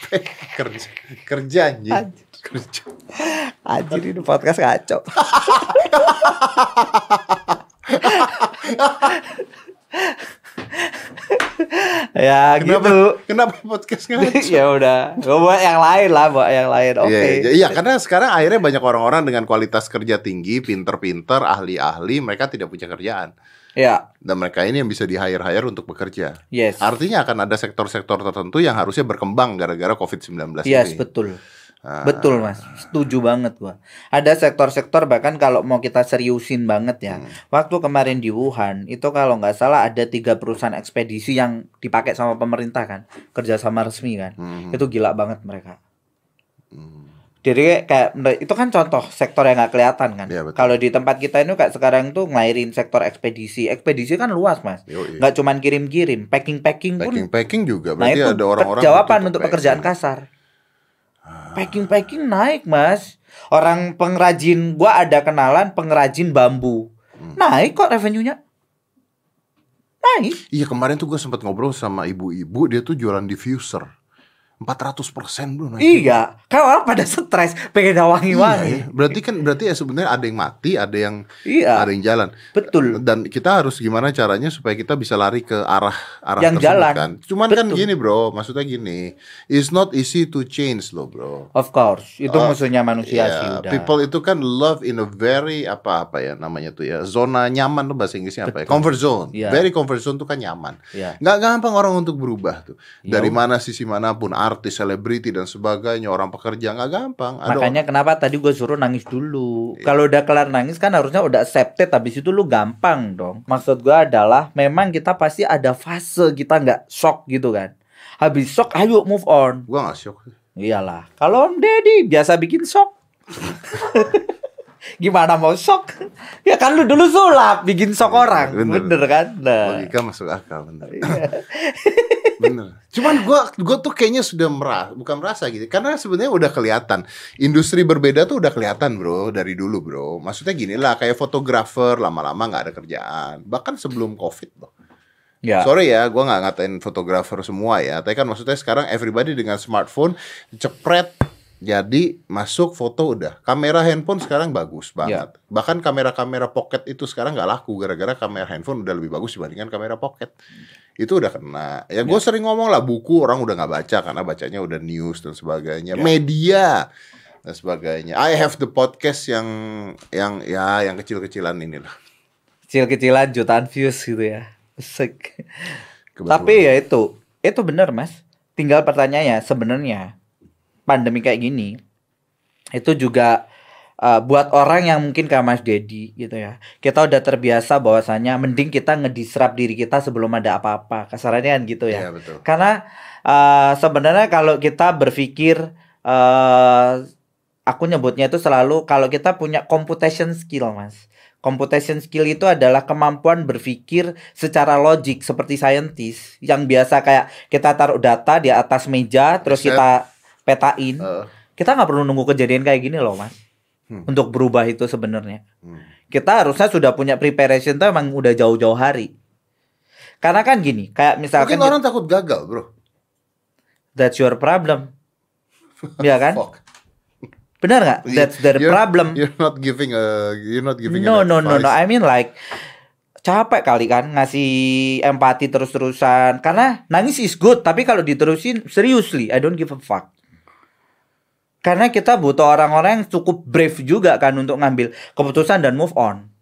kerja. Kerja anjing. Kerja. Anjir ini podcast ngaco. ya Kenapa? gitu. Kenapa podcast ngaco? ya udah, gua buat yang lain lah, buat yang lain. Oke. Iya, iya, iya, karena sekarang akhirnya banyak orang-orang dengan kualitas kerja tinggi, pinter-pinter, ahli-ahli, mereka tidak punya kerjaan. Ya, Dan mereka ini yang bisa di-hire-hire untuk bekerja. yes. Artinya akan ada sektor-sektor tertentu yang harusnya berkembang gara-gara COVID-19 Yes, ini. betul. Ah. Betul, Mas. Setuju banget gua. Ada sektor-sektor bahkan kalau mau kita seriusin banget ya. Hmm. Waktu kemarin di Wuhan itu kalau nggak salah ada tiga perusahaan ekspedisi yang dipakai sama pemerintah kan, kerjasama resmi kan. Hmm. Itu gila banget mereka. Hmm. Jadi kayak itu kan contoh sektor yang nggak kelihatan kan. Betul. Kalau di tempat kita ini kayak sekarang tuh ngairin sektor ekspedisi. Ekspedisi kan luas, Mas. Nggak cuman kirim-kirim, packing-packing pun Packing-packing juga. Nah Berarti itu ada orang-orang jawaban untuk packing. pekerjaan kasar. Packing packing naik mas. Orang pengrajin, gua ada kenalan pengrajin bambu. Hmm. Naik kok revenue-nya. Naik. Iya kemarin tuh gue sempat ngobrol sama ibu-ibu dia tuh jualan diffuser 400% bro naik. Iya, kan orang pada stres pengen Iya, wangi-wangi. ya. Berarti kan berarti ya sebenarnya ada yang mati, ada yang Iya, ada yang jalan. betul. Dan kita harus gimana caranya supaya kita bisa lari ke arah arah Yang tersebut jalan. kan. Cuman kan Betul. gini bro, maksudnya gini, it's not easy to change loh bro. Of course, itu Oh, musuhnya manusia Iya, sih udah. people itu kan love in a very apa apa ya namanya tuh ya zona nyaman tuh bahasa Inggrisnya apa ya comfort zone Iya. very comfort zone tuh kan nyaman Iya. nggak gampang orang untuk berubah tuh Ya dari mana sisi mana pun artis selebriti dan sebagainya orang pekerja nggak gampang ada Makanya kenapa tadi gue suruh nangis dulu. Iya. Kalau udah kelar nangis kan harusnya udah accepted habis itu lu gampang dong. Maksud gue adalah memang kita pasti ada fase kita nggak shock gitu kan. Habis shock ayo move on. gua nggak shock Iyalah. Kalau Om Deddy biasa bikin shock. Gimana mau shock? Ya kan lu dulu sulap bikin shock orang. Bener. Bener, kan? Nah. logika masuk akal bener Iya. bener cuman gua gua tuh kayaknya sudah merasa bukan merasa gitu karena sebenarnya udah kelihatan industri berbeda tuh udah kelihatan bro dari dulu bro maksudnya gini lah kayak fotografer lama-lama nggak ada kerjaan bahkan sebelum covid loh Ya. Sorry ya, gua nggak ngatain fotografer semua ya. Tapi kan maksudnya sekarang everybody dengan smartphone cepret jadi masuk foto udah. Kamera handphone sekarang bagus banget. Bahkan kamera-kamera pocket itu sekarang nggak laku gara-gara kamera handphone udah lebih bagus dibandingkan kamera pocket. Itu udah kena. Ya gue sering ngomong lah buku orang udah nggak baca karena bacanya udah news dan sebagainya. Ya. Media dan sebagainya. I have the podcast yang yang ya yang kecil-kecilan inilah. Kecil-kecilan jutaan views gitu ya. Kebetulan. Tapi ya itu, itu benar mas. Tinggal pertanyaannya sebenarnya pandemi kayak gini itu juga uh, buat orang yang mungkin kayak Mas Dedi gitu ya. Kita udah terbiasa bahwasanya mending kita ngedisrupt diri kita sebelum ada apa-apa. Kasarannya kan gitu ya. Iya betul. Karena uh, sebenarnya kalau kita berpikir uh, aku nyebutnya itu selalu kalau kita punya computation skill, Mas. Computation skill itu adalah kemampuan berpikir secara logik seperti scientist yang biasa kayak kita taruh data di atas meja terus kita petain. Eh, Kita nggak perlu nunggu kejadian kayak gini loh, Mas. Hmm. Untuk berubah itu sebenarnya. hmm. Kita harusnya sudah punya preparation tuh emang udah jauh-jauh hari. Karena kan gini, kayak misalkan Mungkin orang takut gagal, bro. that's your problem. ya kan? Fuck. Benar nggak? That's their You're- problem. You're not giving a you're not giving No no no no. I mean like capek kali kan ngasih empati terus-terusan. Karena nangis is good, tapi kalau diterusin seriously, I don't give a fuck. Karena kita butuh orang-orang yang cukup brave juga kan untuk ngambil keputusan dan move on.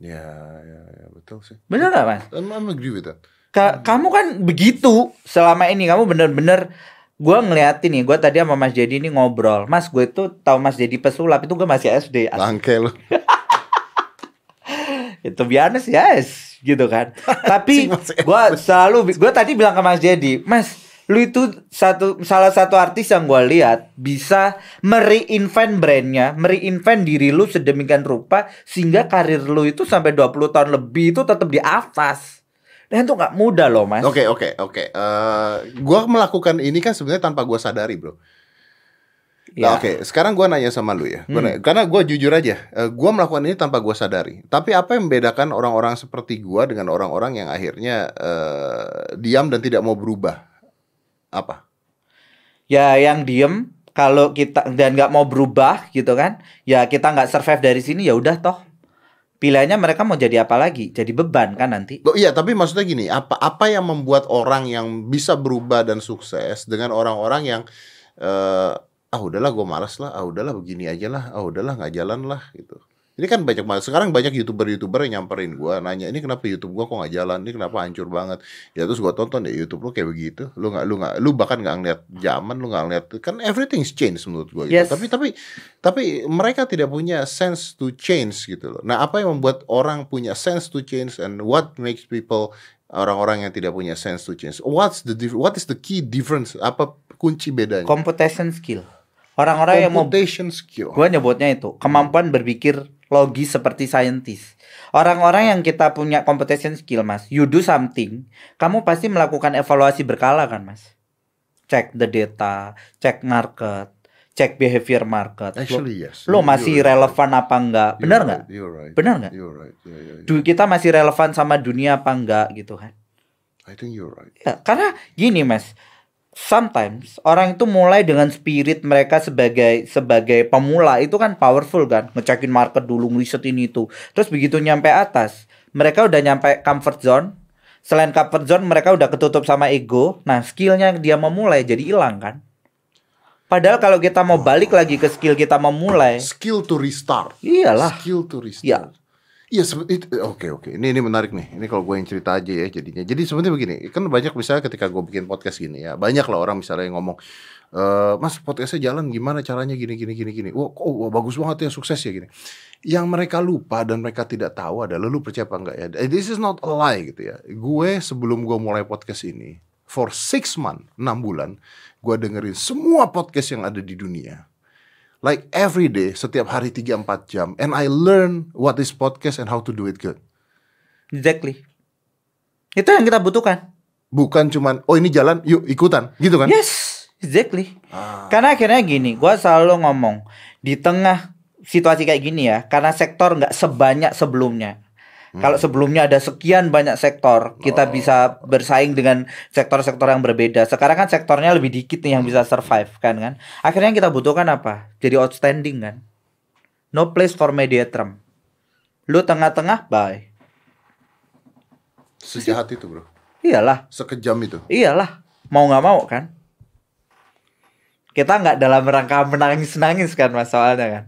Ya, ya, ya, betul sih. Bener nggak mas? I'm, I'm agree with that. Ka- kamu kan begitu selama ini kamu bener-bener gue ngeliatin nih gue tadi sama Mas Jadi ini ngobrol Mas gue tuh tahu Mas Jadi pesulap itu gue masih SD Bangke lu. itu biasa yes gitu kan tapi gue selalu gue tadi bilang ke Mas Jadi Mas lu itu satu salah satu artis yang gue lihat bisa mereinvent brandnya mereinvent diri lu sedemikian rupa sehingga karir lu itu sampai 20 tahun lebih itu tetap di atas dan itu nggak mudah loh mas Oke, oke, oke. Eh, gua melakukan ini kan sebenarnya tanpa gua sadari, Bro. Ya. Nah, oke, sekarang gua nanya sama lu ya. Gua Hmm. nanya- karena gua jujur aja, eh, gua melakukan ini tanpa gua sadari. Tapi apa yang membedakan orang-orang seperti gua dengan orang-orang yang akhirnya eh, diam dan tidak mau berubah? Apa? ya yang diem kalau kita dan nggak mau berubah gitu kan ya kita nggak survive dari sini ya udah toh pilihannya mereka mau jadi apa lagi jadi beban kan nanti Oh, iya, tapi maksudnya gini, apa apa yang membuat orang yang bisa berubah dan sukses dengan orang-orang yang eh ah udahlah gue malas lah, ah udahlah begini aja lah, ah udahlah nggak jalan lah gitu. Ini kan banyak banget. Sekarang banyak youtuber-youtuber yang nyamperin gue, nanya ini kenapa YouTube gue kok nggak jalan, ini kenapa hancur banget. Ya terus gue tonton deh YouTube lu kayak begitu, lu nggak lu nggak lu bahkan nggak ngeliat zaman, lu nggak ngeliat kan everything's changed menurut gue. Gitu. Yes. Tapi tapi tapi mereka tidak punya sense to change gitu loh. Nah apa yang membuat orang punya sense to change and what makes people orang-orang yang tidak punya sense to change? What's the what is the key difference? Apa kunci bedanya? computation skill orang-orang yang mau skill. gue nyebutnya itu kemampuan berpikir logis seperti scientist orang-orang yang kita punya computation skill mas you do something kamu pasti melakukan evaluasi berkala kan mas cek the data cek market cek behavior market. Lo- Actually yes. lo masih you're right. relevan apa enggak? You're Benar right, nggak? You're right. Benar nggak? Right. Yeah, yeah, yeah. Kita masih relevan sama dunia apa enggak gitu kan? I think you're right. Ya, karena gini mas, sometimes orang itu mulai dengan spirit mereka sebagai sebagai pemula itu kan powerful kan, ngecekin market dulu, riset ini itu. Terus begitu nyampe atas, mereka udah nyampe comfort zone. Selain comfort zone, mereka udah ketutup sama ego. Nah, skillnya dia memulai jadi hilang kan. Padahal kalau kita mau balik lagi ke skill kita memulai, Skill to restart. iyalah. Skill to restart. Iya. Iya, sebe- it- oke oke. Ini ini menarik nih. Ini kalau gue yang cerita aja ya jadinya. Jadi sebenarnya begini, kan banyak misalnya ketika gue bikin podcast gini ya, banyak lah orang misalnya yang ngomong, "Eh, Mas podcastnya jalan gimana caranya gini gini gini gini. Wah, kok wah, bagus banget ya sukses ya gini. Yang mereka lupa dan mereka tidak tahu adalah lu percaya apa enggak ya. Eh, This is not a lie gitu ya. Gue sebelum gue mulai podcast ini, for six month, 6 bulan, gue dengerin semua podcast yang ada di dunia like every day setiap hari 3-4 jam and I learn what is podcast and how to do it good Exactly. Itu yang kita butuhkan. bukan cuman oh ini jalan yuk ikutan gitu kan Yes, exactly. Ah. Karena akhirnya gini, gua selalu ngomong di tengah situasi kayak gini ya, karena sektor nggak sebanyak sebelumnya. Kalau sebelumnya ada sekian banyak sektor, kita bisa bersaing dengan sektor-sektor yang berbeda. Sekarang kan sektornya lebih dikit nih yang bisa survive kan kan. Akhirnya yang kita butuhkan apa? Jadi outstanding kan. No place for mediatrum. Lu tengah-tengah, bye. sejahat itu bro Iyalah. sekejam itu Iyalah, mau nggak mau kan? Kita nggak dalam rangka menangis-nangis kan masalahnya kan?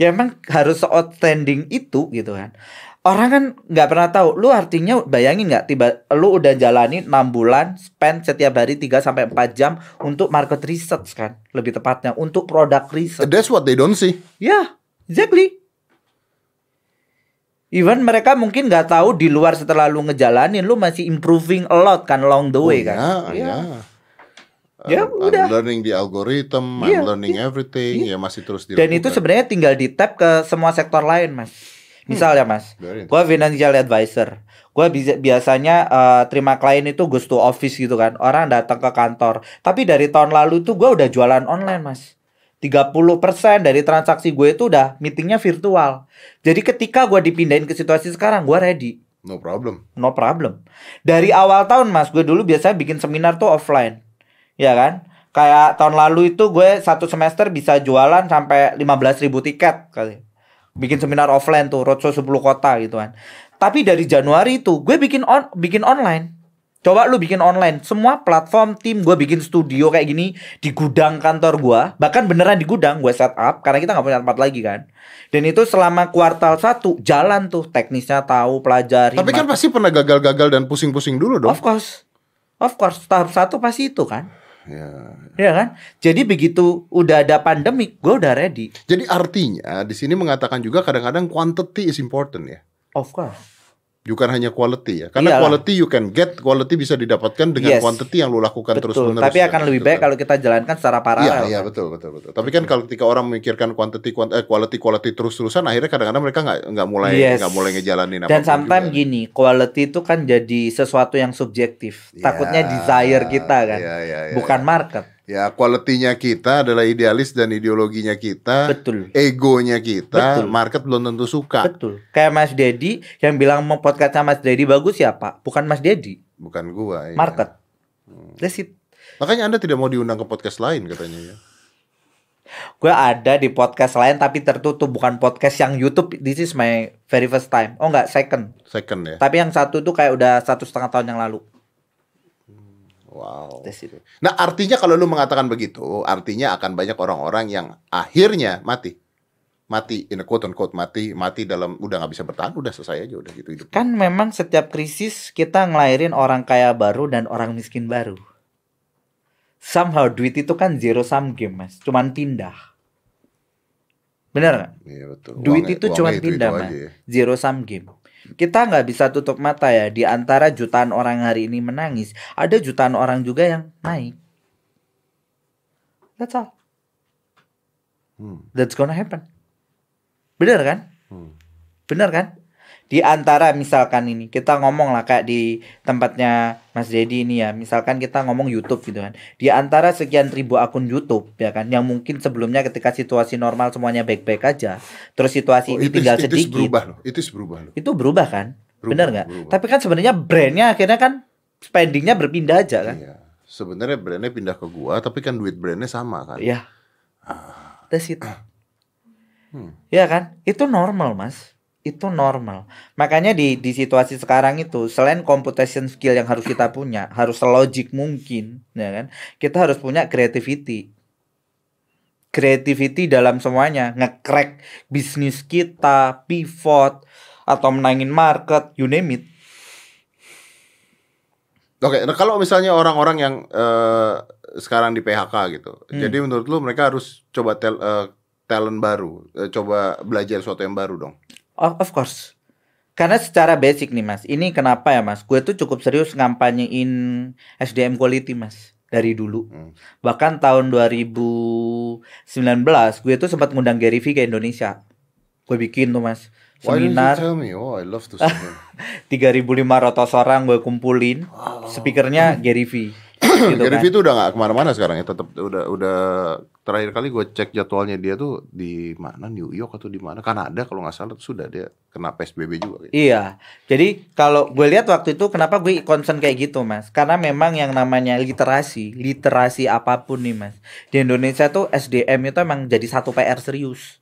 Ya emang harus outstanding itu gitu kan? Orang kan nggak pernah tahu. Lu artinya bayangin nggak tiba lu udah jalani 6 bulan spend setiap hari 3 sampai 4 jam untuk market research kan? Lebih tepatnya untuk produk research. that's what they don't see Ya, exactly. Even mereka mungkin nggak tahu di luar setelah lu ngejalanin lu masih improving a lot kan along the way kan. ya, Iya. ya. Ya, I'm, udah. I'm learning the algorithm Iya, I'm learning everything ya masih terus Dan itu dilakukan. sebenarnya tinggal di tap ke semua sektor lain, Mas. Misal ya, Mas. Gua financial advisor. Bisa biasanya eh, terima klien itu goes to office gitu kan. Orang datang ke kantor. Tapi dari tahun lalu tuh gua udah jualan online, Mas. 30% dari transaksi gue itu udah meetingnya virtual. Jadi ketika gua dipindahin ke situasi sekarang, gua ready. no problem No problem. Dari awal tahun mas, gue dulu biasanya bikin seminar tuh offline, ya kan? Kayak tahun lalu itu gue satu semester bisa jualan sampai 15.000 ribu tiket kali. Bikin seminar offline tuh, roadshow 10 kota gitu kan. Tapi dari Januari itu gue bikin on, bikin online. Coba lu bikin online, semua platform tim gue bikin studio kayak gini di gudang kantor gue, bahkan beneran di gudang gue set up karena kita nggak punya tempat lagi kan. Dan itu selama kuartal satu jalan tuh teknisnya tahu pelajari. tapi kan pasti pernah gagal-gagal dan pusing-pusing dulu dong Of course. Of course, tahap satu pasti itu kan. Ya. Iya kan? Jadi begitu udah ada pandemik, gue udah ready. jadi artinya di sini mengatakan juga kadang-kadang quantity is important ya Of course. Bukan hanya quality ya. Karena Iyalah. quality you can get, quality bisa didapatkan dengan Yes. quantity yang lu lakukan terus Betul. menerus. Tapi akan lebih baik kalau kita jalankan secara Iya, paralel. iya kan? betul betul betul. Tapi kan kalau ketika orang memikirkan quantity quant eh, quality quality terus-terusan akhirnya kadang-kadang mereka nggak nggak mulai Yes. nggak mulai ngejalanin Dan sometimes juga. gini, quality itu kan jadi sesuatu yang subjektif. Takutnya Ya, desire kita kan, iya, iya, iya, bukan market. Ya, quality-nya kita adalah idealis dan ideologinya kita, Betul. egonya kita, Betul. market belum tentu suka. Betul. Kayak Mas Dedi yang bilang mau podcastnya Mas Dedi bagus siapa? Bukan Mas Dedi, Bukan gua. iya. market. That's it. Makanya Anda tidak mau diundang ke podcast lain katanya ya. Gue ada di podcast lain tapi tertutup bukan podcast yang YouTube. This is my very first time. Oh enggak second. Second ya. Tapi yang satu tuh kayak udah satu setengah tahun yang lalu. Wow. It. Nah, artinya kalau lu mengatakan begitu, artinya akan banyak orang-orang yang akhirnya mati. Mati in a quote unquote mati, mati dalam udah nggak bisa bertahan, udah selesai aja udah gitu hidup. Kan memang setiap krisis kita ngelahirin orang kaya baru dan orang miskin baru. Somehow duit itu kan zero sum game mas, cuman pindah. Bener nggak? Iya betul. Duit Uangnya- itu cuman itu-itu pindah mas, ya. zero sum game. Kita nggak bisa tutup mata ya di antara jutaan orang hari ini menangis, ada jutaan orang juga yang naik. That's all. Hmm. That's gonna happen. Bener kan? Hmm. Bener kan? Di antara misalkan ini kita ngomong lah kayak di tempatnya Mas Dedi ini ya, misalkan kita ngomong YouTube gitu kan. Di antara sekian ribu akun YouTube ya kan, yang mungkin sebelumnya ketika situasi normal semuanya baik-baik aja, terus situasi Oh, ini itu, tinggal itu sedikit, berubah loh. Itu berubah loh. itu berubah kan? Berubah, Bener nggak? Tapi kan sebenarnya brandnya akhirnya kan spendingnya berpindah aja kan? Iya. Sebenarnya brandnya pindah ke gua, tapi kan duit brandnya sama kan. Iya. That's it. Hmm. Ya kan? Itu normal, Mas. Itu normal. Makanya di di situasi sekarang itu selain computation skill yang harus kita punya, harus selogik mungkin, ya kan? Kita harus punya creativity. Creativity dalam semuanya, nge-crack bisnis kita, pivot atau menangin market, you name it. Oke, nah kalau misalnya orang-orang yang eh, sekarang di PHK gitu, Hmm. jadi menurut lu mereka harus coba tel, eh, talent baru, eh, coba belajar sesuatu yang baru dong. Oh, of course. Karena secara basic nih mas, ini kenapa ya mas? Gue tuh cukup serius ngampanyein SDM quality mas dari dulu. Hmm. Bahkan tahun 2019 gue tuh sempat ngundang Gary V ke Indonesia. Gue bikin tuh mas Why seminar tell me? Oh, I love to see him. 3.500 orang gue kumpulin. Speakernya Gary V. gitu Gary kan. Vee tuh udah gak ke mana-mana sekarang ya, tetap udah udah terakhir kali gue cek jadwalnya dia tuh di mana New York atau di mana Kanada kalau nggak salah sudah dia kena PSBB juga. gitu. Iya, jadi kalau gue lihat waktu itu kenapa gue concern kayak gitu mas? Karena memang yang namanya literasi, literasi apa pun nih mas, di Indonesia tuh SDM itu emang jadi satu PR serius.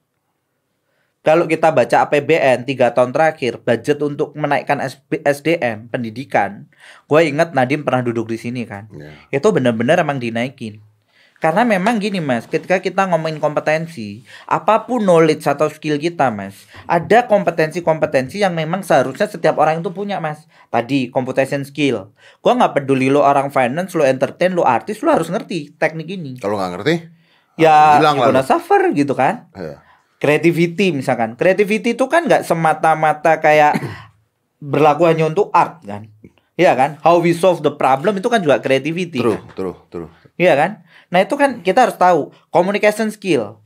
Kalau kita baca APBN tiga tahun terakhir, budget untuk menaikkan SDM pendidikan, gue ingat Nadim pernah duduk di sini kan, Iya. itu benar-benar emang dinaikin. Karena memang gini mas, ketika kita ngomongin kompetensi, apa pun knowledge atau skill kita mas, ada kompetensi-kompetensi yang memang seharusnya setiap orang itu punya mas. Tadi computation skill, gua nggak peduli lo orang finance, lo entertain, lo artis, lo harus ngerti teknik ini. Kalau nggak ngerti, Ya, hilang lah suffer gitu kan. Iya. Creativity misalkan, creativity itu kan nggak semata-mata kayak berlaku hanya untuk art kan. Iya kan? How we solve the problem itu kan juga creativity. True, kan? true, true. Iya kan? Nah itu kan kita harus tahu communication skill,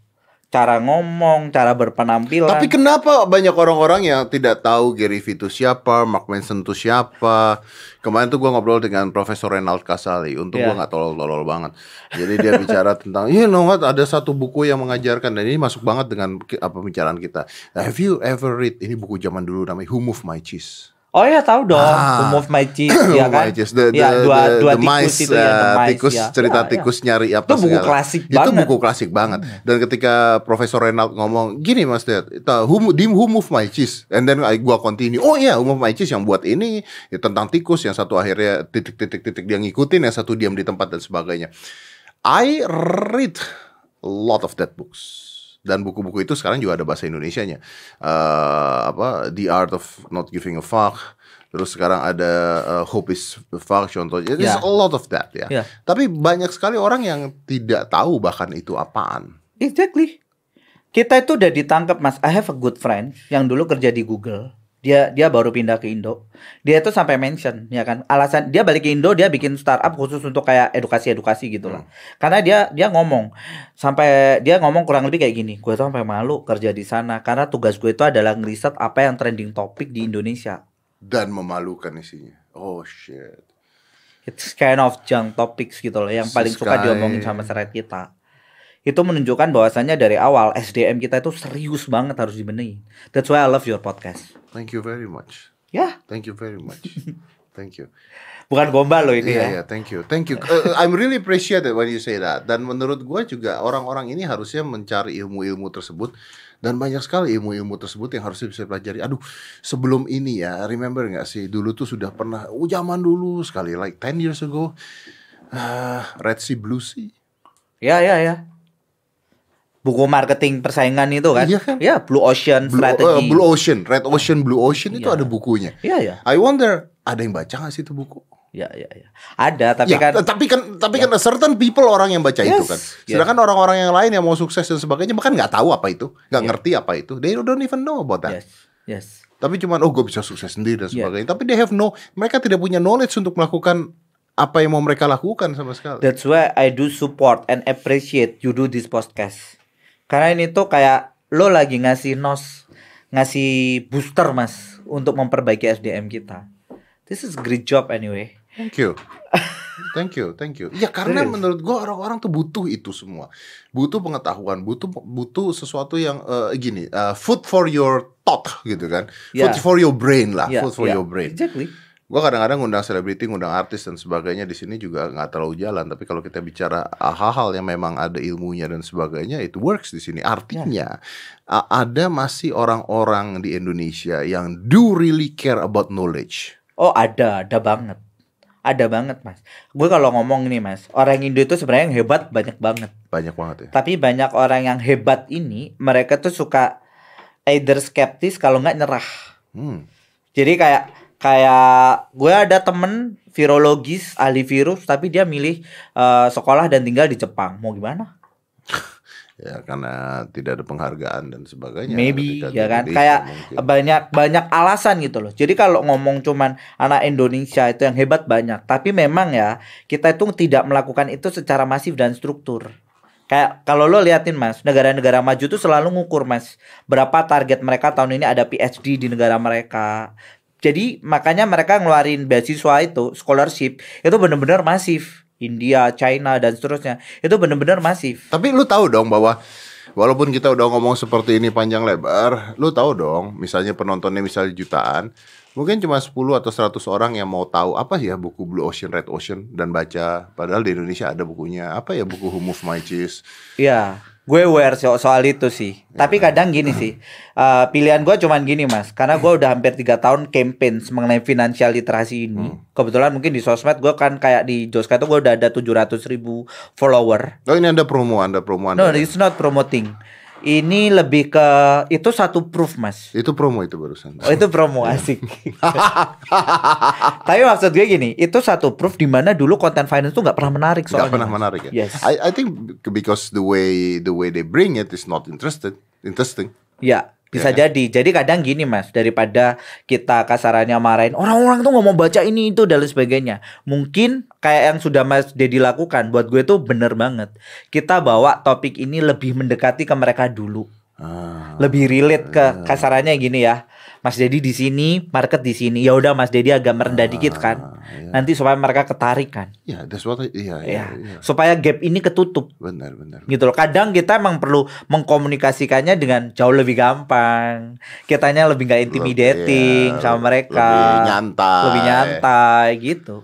cara ngomong, cara berpenampilan. Tapi kenapa banyak orang-orang yang tidak tahu Gary Vee itu siapa, Mark Manson itu siapa? Kemarin tuh gua ngobrol dengan Profesor Renald Kasali. Untuk Iya. gua nggak tolol-tolol banget. Jadi dia bicara tentang, you know what, ada satu buku yang mengajarkan dan ini masuk banget dengan apa pembicaraan kita. Have you ever read ini buku zaman dulu namanya Who Moved My Cheese? Oh ya tahu dong, Ah. Move my cheese, ya kan? My Cheese. The, the, ya, dua the- dua the tikus mice, itu ya, the uh, mice, tikus ya. cerita Ya, ya. tikus nyari apa Itu buku segala. klasik Itu banget. buku klasik banget. Dan ketika Profesor Renald ngomong gini Mas Dad, "Ita, who, who move my cheese? And then I, gua continue. Oh iya, who move my cheese yang buat ini ya, tentang tikus yang satu akhirnya titik-titik-titik dia ngikutin, yang satu diam di tempat dan sebagainya. I read a lot of that books. Dan buku-buku itu sekarang juga ada bahasa Indonesianya. Eh, apa The Art of Not Giving a Fuck. Terus sekarang ada eh, Hope is the Fuck contohnya. There's Ya. a lot of that ya. Ya. Tapi banyak sekali orang yang tidak tahu bahkan itu apaan. Exactly. Kita itu udah ditangkap mas. I have a good friend yang dulu kerja di Google. Dia dia baru pindah ke Indo. Dia itu sampai mention ya kan. Alasan dia balik ke Indo dia bikin startup khusus untuk kayak edukasi-edukasi gitu lah. Karena dia dia ngomong sampai dia ngomong kurang lebih kayak gini. Gue tuh sampai malu kerja di sana karena tugas gue itu adalah ngeriset apa yang trending topik di Indonesia. Dan memalukan isinya. Oh shit. It's kind of junk topics gitu loh yang paling suka diomongin sama seret kita. Itu menunjukkan bahwasannya dari awal SDM kita itu serius banget harus dibenehi. That's why I love your podcast. Thank you very much. Ya, Thank you very much. Thank you. bukan gombal loh ini Iya, ya. iya, thank you, thank you. Uh, I'm really appreciate it when you say that. Dan menurut gua juga orang-orang ini harusnya mencari ilmu-ilmu tersebut dan banyak sekali ilmu-ilmu tersebut yang harusnya bisa pelajari. Aduh, sebelum ini ya, remember nggak sih dulu tuh sudah pernah, oh zaman dulu sekali, like 10 years ago, uh, Red Sea Blue Sea. Ya, ya, ya. Buku marketing persaingan itu kan? Iya kan? Ya, Blue Ocean Blue, Strategy. uh, Blue Ocean, Red Ocean, Blue Ocean itu Iya. ada bukunya. Iya, ya. I wonder, ada yang baca nggak sih itu buku? Ya, ya, ya. Ada, tapi Ya, kan tapi kan tapi kan a certain people orang yang baca itu Yes, kan. yes. Sedangkan orang-orang yang lain yang mau sukses dan sebagainya bahkan nggak tahu apa itu, nggak Yeah. ngerti apa itu. They don't even know about that. yes, yes. Tapi cuman oh gue bisa sukses sendiri dan Yeah. sebagainya. Tapi they have no, mereka tidak punya knowledge untuk melakukan apa yang mau mereka lakukan sama sekali. That's why I do support and appreciate you do this podcast. Karena ini tuh kayak lo lagi ngasih nos, ngasih booster mas untuk memperbaiki SDM kita. This is great job anyway. Thank you. Thank you, thank you. Ya karena Serius. menurut gua orang-orang tuh butuh itu semua. Butuh pengetahuan, butuh butuh sesuatu yang eh, gini, eh, food for your thought gitu kan. Ya. Food for your brain lah, Ya, food for ya. your brain. Exactly. Gua kadang-kadang ngundang selebriti, ngundang artis dan sebagainya di sini juga nggak terlalu jalan. Tapi kalau kita bicara ah, hal-hal yang memang ada ilmunya dan sebagainya, itu works di sini. Artinya a- ada masih orang-orang di Indonesia yang do really care about knowledge. Oh ada, ada banget. Ada banget mas. Gue kalau ngomong nih mas, orang Indo itu sebenarnya yang hebat banyak banget. Banyak banget ya. Tapi banyak orang yang hebat ini, mereka tuh suka either skeptis kalau nggak nyerah. Hmm. Jadi kayak kayak gue ada temen virologis ahli virus, tapi dia milih eh, sekolah dan tinggal di Jepang. Mau gimana? Ya karena tidak ada penghargaan dan sebagainya. Maybe ya kan kayak mungkin. banyak banyak alasan gitu loh. Jadi kalau ngomong cuman anak Indonesia itu yang hebat banyak, tapi memang ya kita itu tidak melakukan itu secara masif dan struktur. Kayak kalau lo liatin Mas, negara-negara maju tuh selalu ngukur Mas, berapa target mereka tahun ini ada PhD di negara mereka. Jadi makanya mereka ngeluarin beasiswa itu, scholarship itu bener-bener masif. India, China dan seterusnya. Itu bener-bener masif. Tapi lu tahu dong bahwa walaupun kita udah ngomong seperti ini panjang lebar, lu tahu dong, misalnya penontonnya misalnya jutaan, mungkin cuma 10 atau 100 orang yang mau tahu apa ya buku Blue Ocean, Red Ocean dan baca. Padahal di Indonesia ada bukunya. Apa ya buku Who Moved My Cheese? Iya, gue aware so- soal itu sih. Tapi kadang gini sih, eh, pilihan gue cuman gini mas, karena gue udah hampir tiga tahun campaign mengenai financial literasi ini. Kebetulan mungkin di sosmed gue kan kayak di Joska itu gue udah ada 700 ribu follower. Oh ini ada promo, ada promo No, Anda. it's not promoting. Ini lebih ke itu satu proof mas. Itu promo itu barusan. Oh itu promo asik. Tapi maksud gue gini, itu satu proof di mana dulu konten finance tuh nggak pernah menarik Gak soalnya. pernah Mas. menarik ya. Yes. I, I think because the way the way they bring it is not interested, interesting. Ya, bisa Ya. jadi. Jadi kadang gini mas, daripada kita kasarannya marahin orang-orang tuh nggak mau baca ini itu dan lain sebagainya. Mungkin kayak yang sudah mas Dedi lakukan, buat gue tuh bener banget. Kita bawa topik ini lebih mendekati ke mereka dulu, Ah, lebih relate ke kasarannya gini ya. Mas Dedi di sini, market di sini. Ya udah Mas Dedi agak merendah dikit kan. iya. Nanti supaya mereka ketarik kan. Ya, that's what I- iya, iya, Ya, iya. supaya gap ini ketutup Benar, benar. gitu loh. Kadang kita emang perlu mengkomunikasikannya dengan jauh lebih gampang. Kitanya lebih nggak intimidating Lebih, ya, sama mereka. lebih nyantai. Lebih nyantai gitu.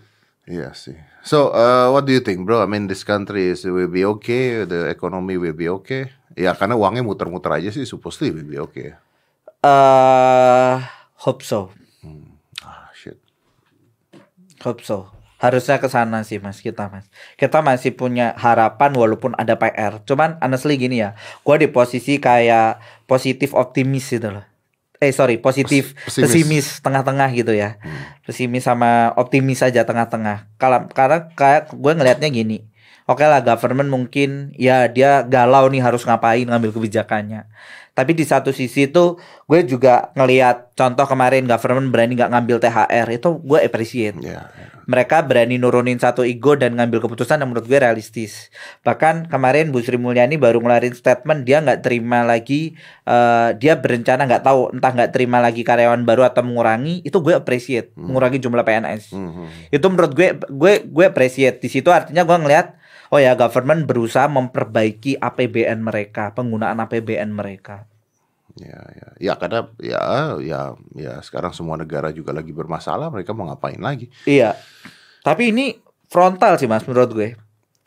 Iya sih. So, uh, what do you think, bro? I mean, this country is will be okay, the economy will be okay. Ya, karena uangnya muter-muter aja sih, supposedly will be okay. Eh, hope so. Ah, shit. Hope so. Harusnya ke sana sih Mas kita Mas. Kita masih punya harapan walaupun ada PR. Cuman honestly gini ya, gua di posisi kayak positif optimis gitu loh. Eh sorry, positif Pes- pesimis. pesimis tengah-tengah gitu ya. Pesimis sama optimis aja tengah-tengah. Kalau karena kayak gue ngelihatnya gini. Oke lah government mungkin ya dia galau nih harus ngapain ngambil kebijakannya. Tapi di satu sisi tuh gue juga ngelihat contoh kemarin government berani nggak ngambil THR itu gue appreciate Ya, ya. mereka berani nurunin satu ego dan ngambil keputusan yang menurut gue realistis. Bahkan kemarin Bu Sri Mulyani baru ngeluarin statement dia nggak terima lagi, eh, dia berencana nggak tahu entah nggak terima lagi karyawan baru atau mengurangi. Itu gue appreciate mengurangi jumlah PNS. Mhm. Itu menurut gue gue gue appreciate di situ artinya gue ngelihat oh ya government berusaha memperbaiki APBN mereka, penggunaan APBN mereka. Ya, ya, ya karena ya, ya, ya sekarang semua negara juga lagi bermasalah. Mereka mau ngapain lagi? Iya. Tapi ini frontal sih Mas menurut gue.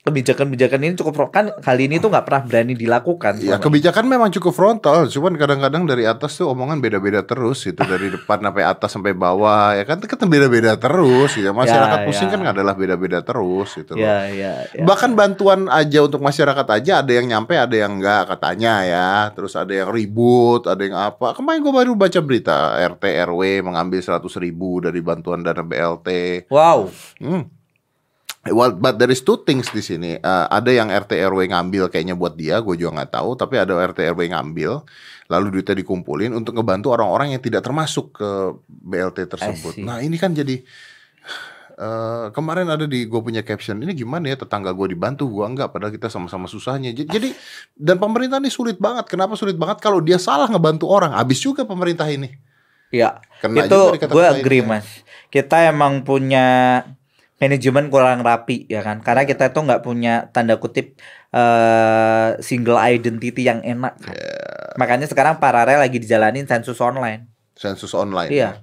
Kebijakan-kebijakan ini cukup kan kali ini tuh nggak pernah berani dilakukan. Ya kebijakan memang cukup frontal, cuman kadang-kadang dari atas tuh omongan beda-beda terus itu dari depan sampai atas sampai bawah ya kan kan beda-beda terus gitu. Masyarakat Ya, pusing ya. kan adalah beda-beda terus gitu loh. Ya, ya, ya. Bahkan bantuan aja untuk masyarakat aja ada yang nyampe, ada yang enggak katanya ya. Terus ada yang ribut, ada yang apa. Kemarin gue baru baca berita RT RW mengambil 100 ribu dari bantuan dana BLT. Wow. Hmm. Well, but there is two things di sini. Uh, ada yang RT RW ngambil kayaknya buat dia, gue juga nggak tahu. Tapi ada RT RW ngambil, lalu duitnya dikumpulin untuk ngebantu orang-orang yang tidak termasuk ke BLT tersebut. Nah ini kan jadi eh, kemarin ada di gue punya caption ini gimana ya tetangga gue dibantu gue enggak padahal kita sama-sama susahnya jadi dan pemerintah ini sulit banget kenapa sulit banget kalau dia salah ngebantu orang habis juga pemerintah ini Ya, Kena itu gue kita agree ya. mas. Kita emang punya manajemen kurang rapi ya kan, karena kita tuh nggak punya tanda kutip eh single identity yang enak. kan. Ya. Makanya sekarang paralel lagi dijalanin sensus online. sensus online Iya.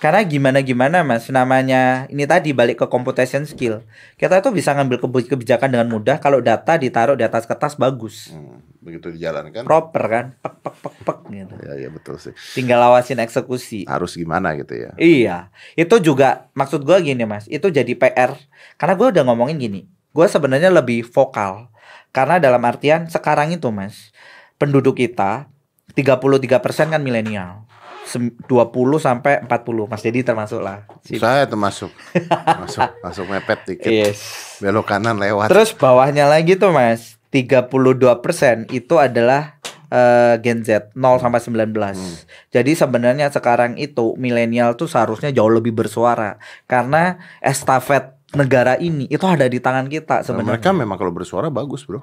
Karena gimana gimana mas, namanya ini tadi balik ke computation skill. Kita tuh bisa ngambil kebi- kebijakan dengan mudah kalau data ditaruh di atas kertas bagus, Hmm, begitu dijalankan proper kan, pek pek pek pek gitu. ya ya betul sih Tinggal awasin eksekusi. harus gimana gitu ya Iya, itu juga maksud gua gini mas, itu jadi PR. Karena gua udah ngomongin gini, gua sebenarnya lebih vokal. Karena dalam artian sekarang itu mas, penduduk kita 33% kan milenial. Sem- 20 sampai 40 Mas Dedi termasuk lah. Si- saya termasuk masuk masuk mepet dikit Yes. belok kanan lewat Terus bawahnya lagi tuh Mas, 32% itu adalah eh, Gen Z 0 sampai 19. Hmm. Jadi sebenarnya sekarang itu milenial tuh seharusnya jauh lebih bersuara karena estafet negara ini itu ada di tangan kita Nah, sebenarnya mereka memang kalau bersuara bagus bro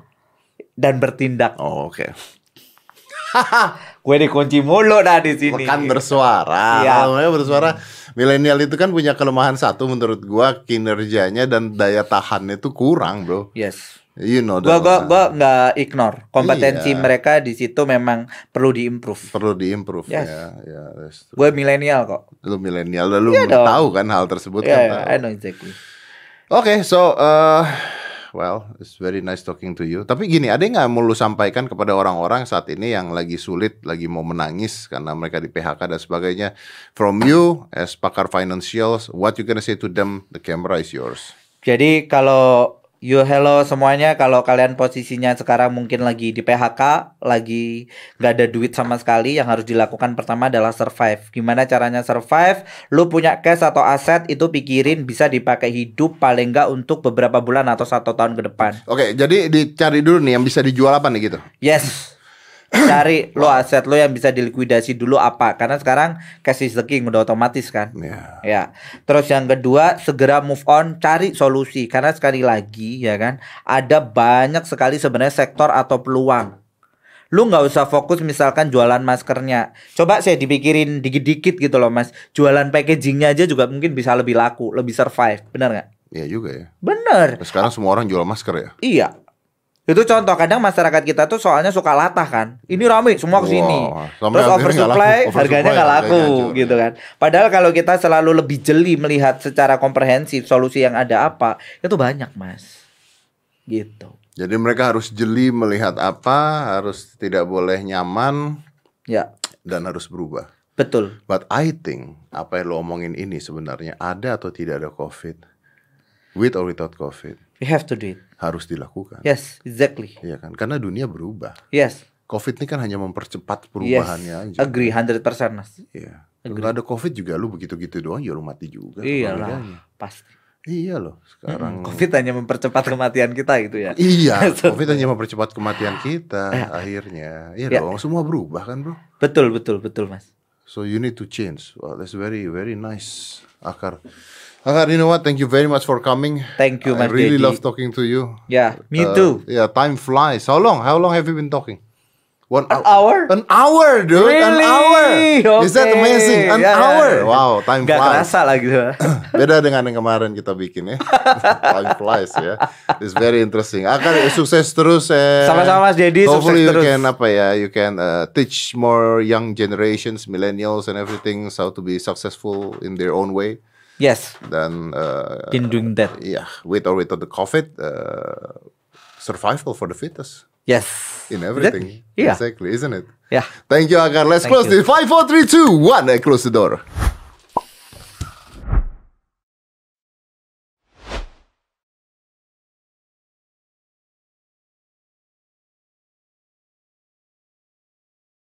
dan bertindak. oh, oke Gue dikunci mulu dah di sini. kan bersuara. Iya. Mereka bersuara, milenial itu kan punya kelemahan satu menurut gua kinerjanya dan daya tahannya itu kurang, Bro. Yes. You know Gua gua gua nggak ignore kompetensi Iya. mereka di situ memang perlu diimprove. perlu diimprove Yes. ya. Ya. Gue milenial kok. Lu milenial lu dong. tahu kan hal tersebut Iya, kan. yeah, tahu. I know exactly. Oke, so uh, well, it's very nice talking to you. Tapi gini, ada nggak mau lu sampaikan kepada orang-orang saat ini yang lagi sulit, lagi mau menangis karena mereka di PHK dan sebagainya. From you as pakar financials, what you gonna say to them? The camera is yours. Jadi kalau you hello semuanya, kalau kalian posisinya sekarang mungkin lagi di PHK, lagi nggak ada duit sama sekali, yang harus dilakukan pertama adalah survive. Gimana caranya survive? Lu punya cash atau aset itu pikirin bisa dipakai hidup paling nggak untuk beberapa bulan atau satu tahun ke depan. Oke, jadi dicari dulu nih yang bisa dijual apa nih gitu. Yes. Cari lo aset lo yang bisa dilikuidasi dulu apa? Karena sekarang cash is the king udah otomatis kan. Ya. Ya. Terus yang kedua, segera move on, cari solusi karena sekali lagi ya kan, ada banyak sekali sebenarnya sektor atau peluang. Lu nggak usah fokus misalkan jualan maskernya. Coba saya dipikirin dikit-dikit gitu loh, Mas. Jualan packagingnya aja juga mungkin bisa lebih laku, lebih survive. Bener nggak? Iya juga ya. Bener. Sekarang semua orang jual masker ya. Iya. Itu contoh kadang masyarakat kita tuh soalnya suka latah kan. Ini rame semua ke sini. Wow, Terus oversupply, laku. harganya nggak laku harganya gitu kan. Padahal kalau kita selalu lebih jeli melihat secara komprehensif solusi yang ada apa, itu banyak, Mas. Gitu. Jadi mereka harus jeli melihat apa, harus tidak boleh nyaman Ya, dan harus berubah. betul. But I think apa yang lo omongin ini sebenarnya ada atau tidak ada COVID, with or without COVID, We have to do it. Harus dilakukan. Yes, exactly. Iya kan? Karena dunia berubah. Yes. COVID ini kan hanya mempercepat Yes. perubahannya aja. Agree 100% Mas. Iya. Kalau ada COVID juga lu begitu-gitu doang ya lu mati juga. Iyalah, bedanya? pasti. Iya loh. Sekarang Covid hanya mempercepat kematian kita gitu ya. Iya, COVID hanya mempercepat kematian kita Eh. akhirnya. Iya Ya. dong, semua berubah kan, Bro? Betul, betul, betul, Mas. So you need to change. Wow, that's very very nice, Akar. Akar, you know what? Thank you very much for coming. Thank you, I Mas really Dedi. love talking to you. Ya, me Uh, too. Yeah, time flies. How long? How long have you been talking? One An hou- hour? An hour, dude. An Really? hour. Is that Okay. amazing? An ya, hour. Wow, time Gak flies. kerasa lah gitu. Beda dengan yang kemarin kita bikin ya. time flies ya. It's very interesting. Akar sukses terus eh. Sama-sama, Mas Dedi, Hopefully sukses you terus. can apa ya, you can uh, teach more young generations, millennials and everything how to be successful in their own way. Yes, Dan uh, been doing that. yeah, with or without the COVID, uh, survival for the fittest Yes. in everything. Iya. Exactly, isn't it? Ya. Thank you, Akar. Let's Thank close you. this. Five, four, three, two, one. I close the door.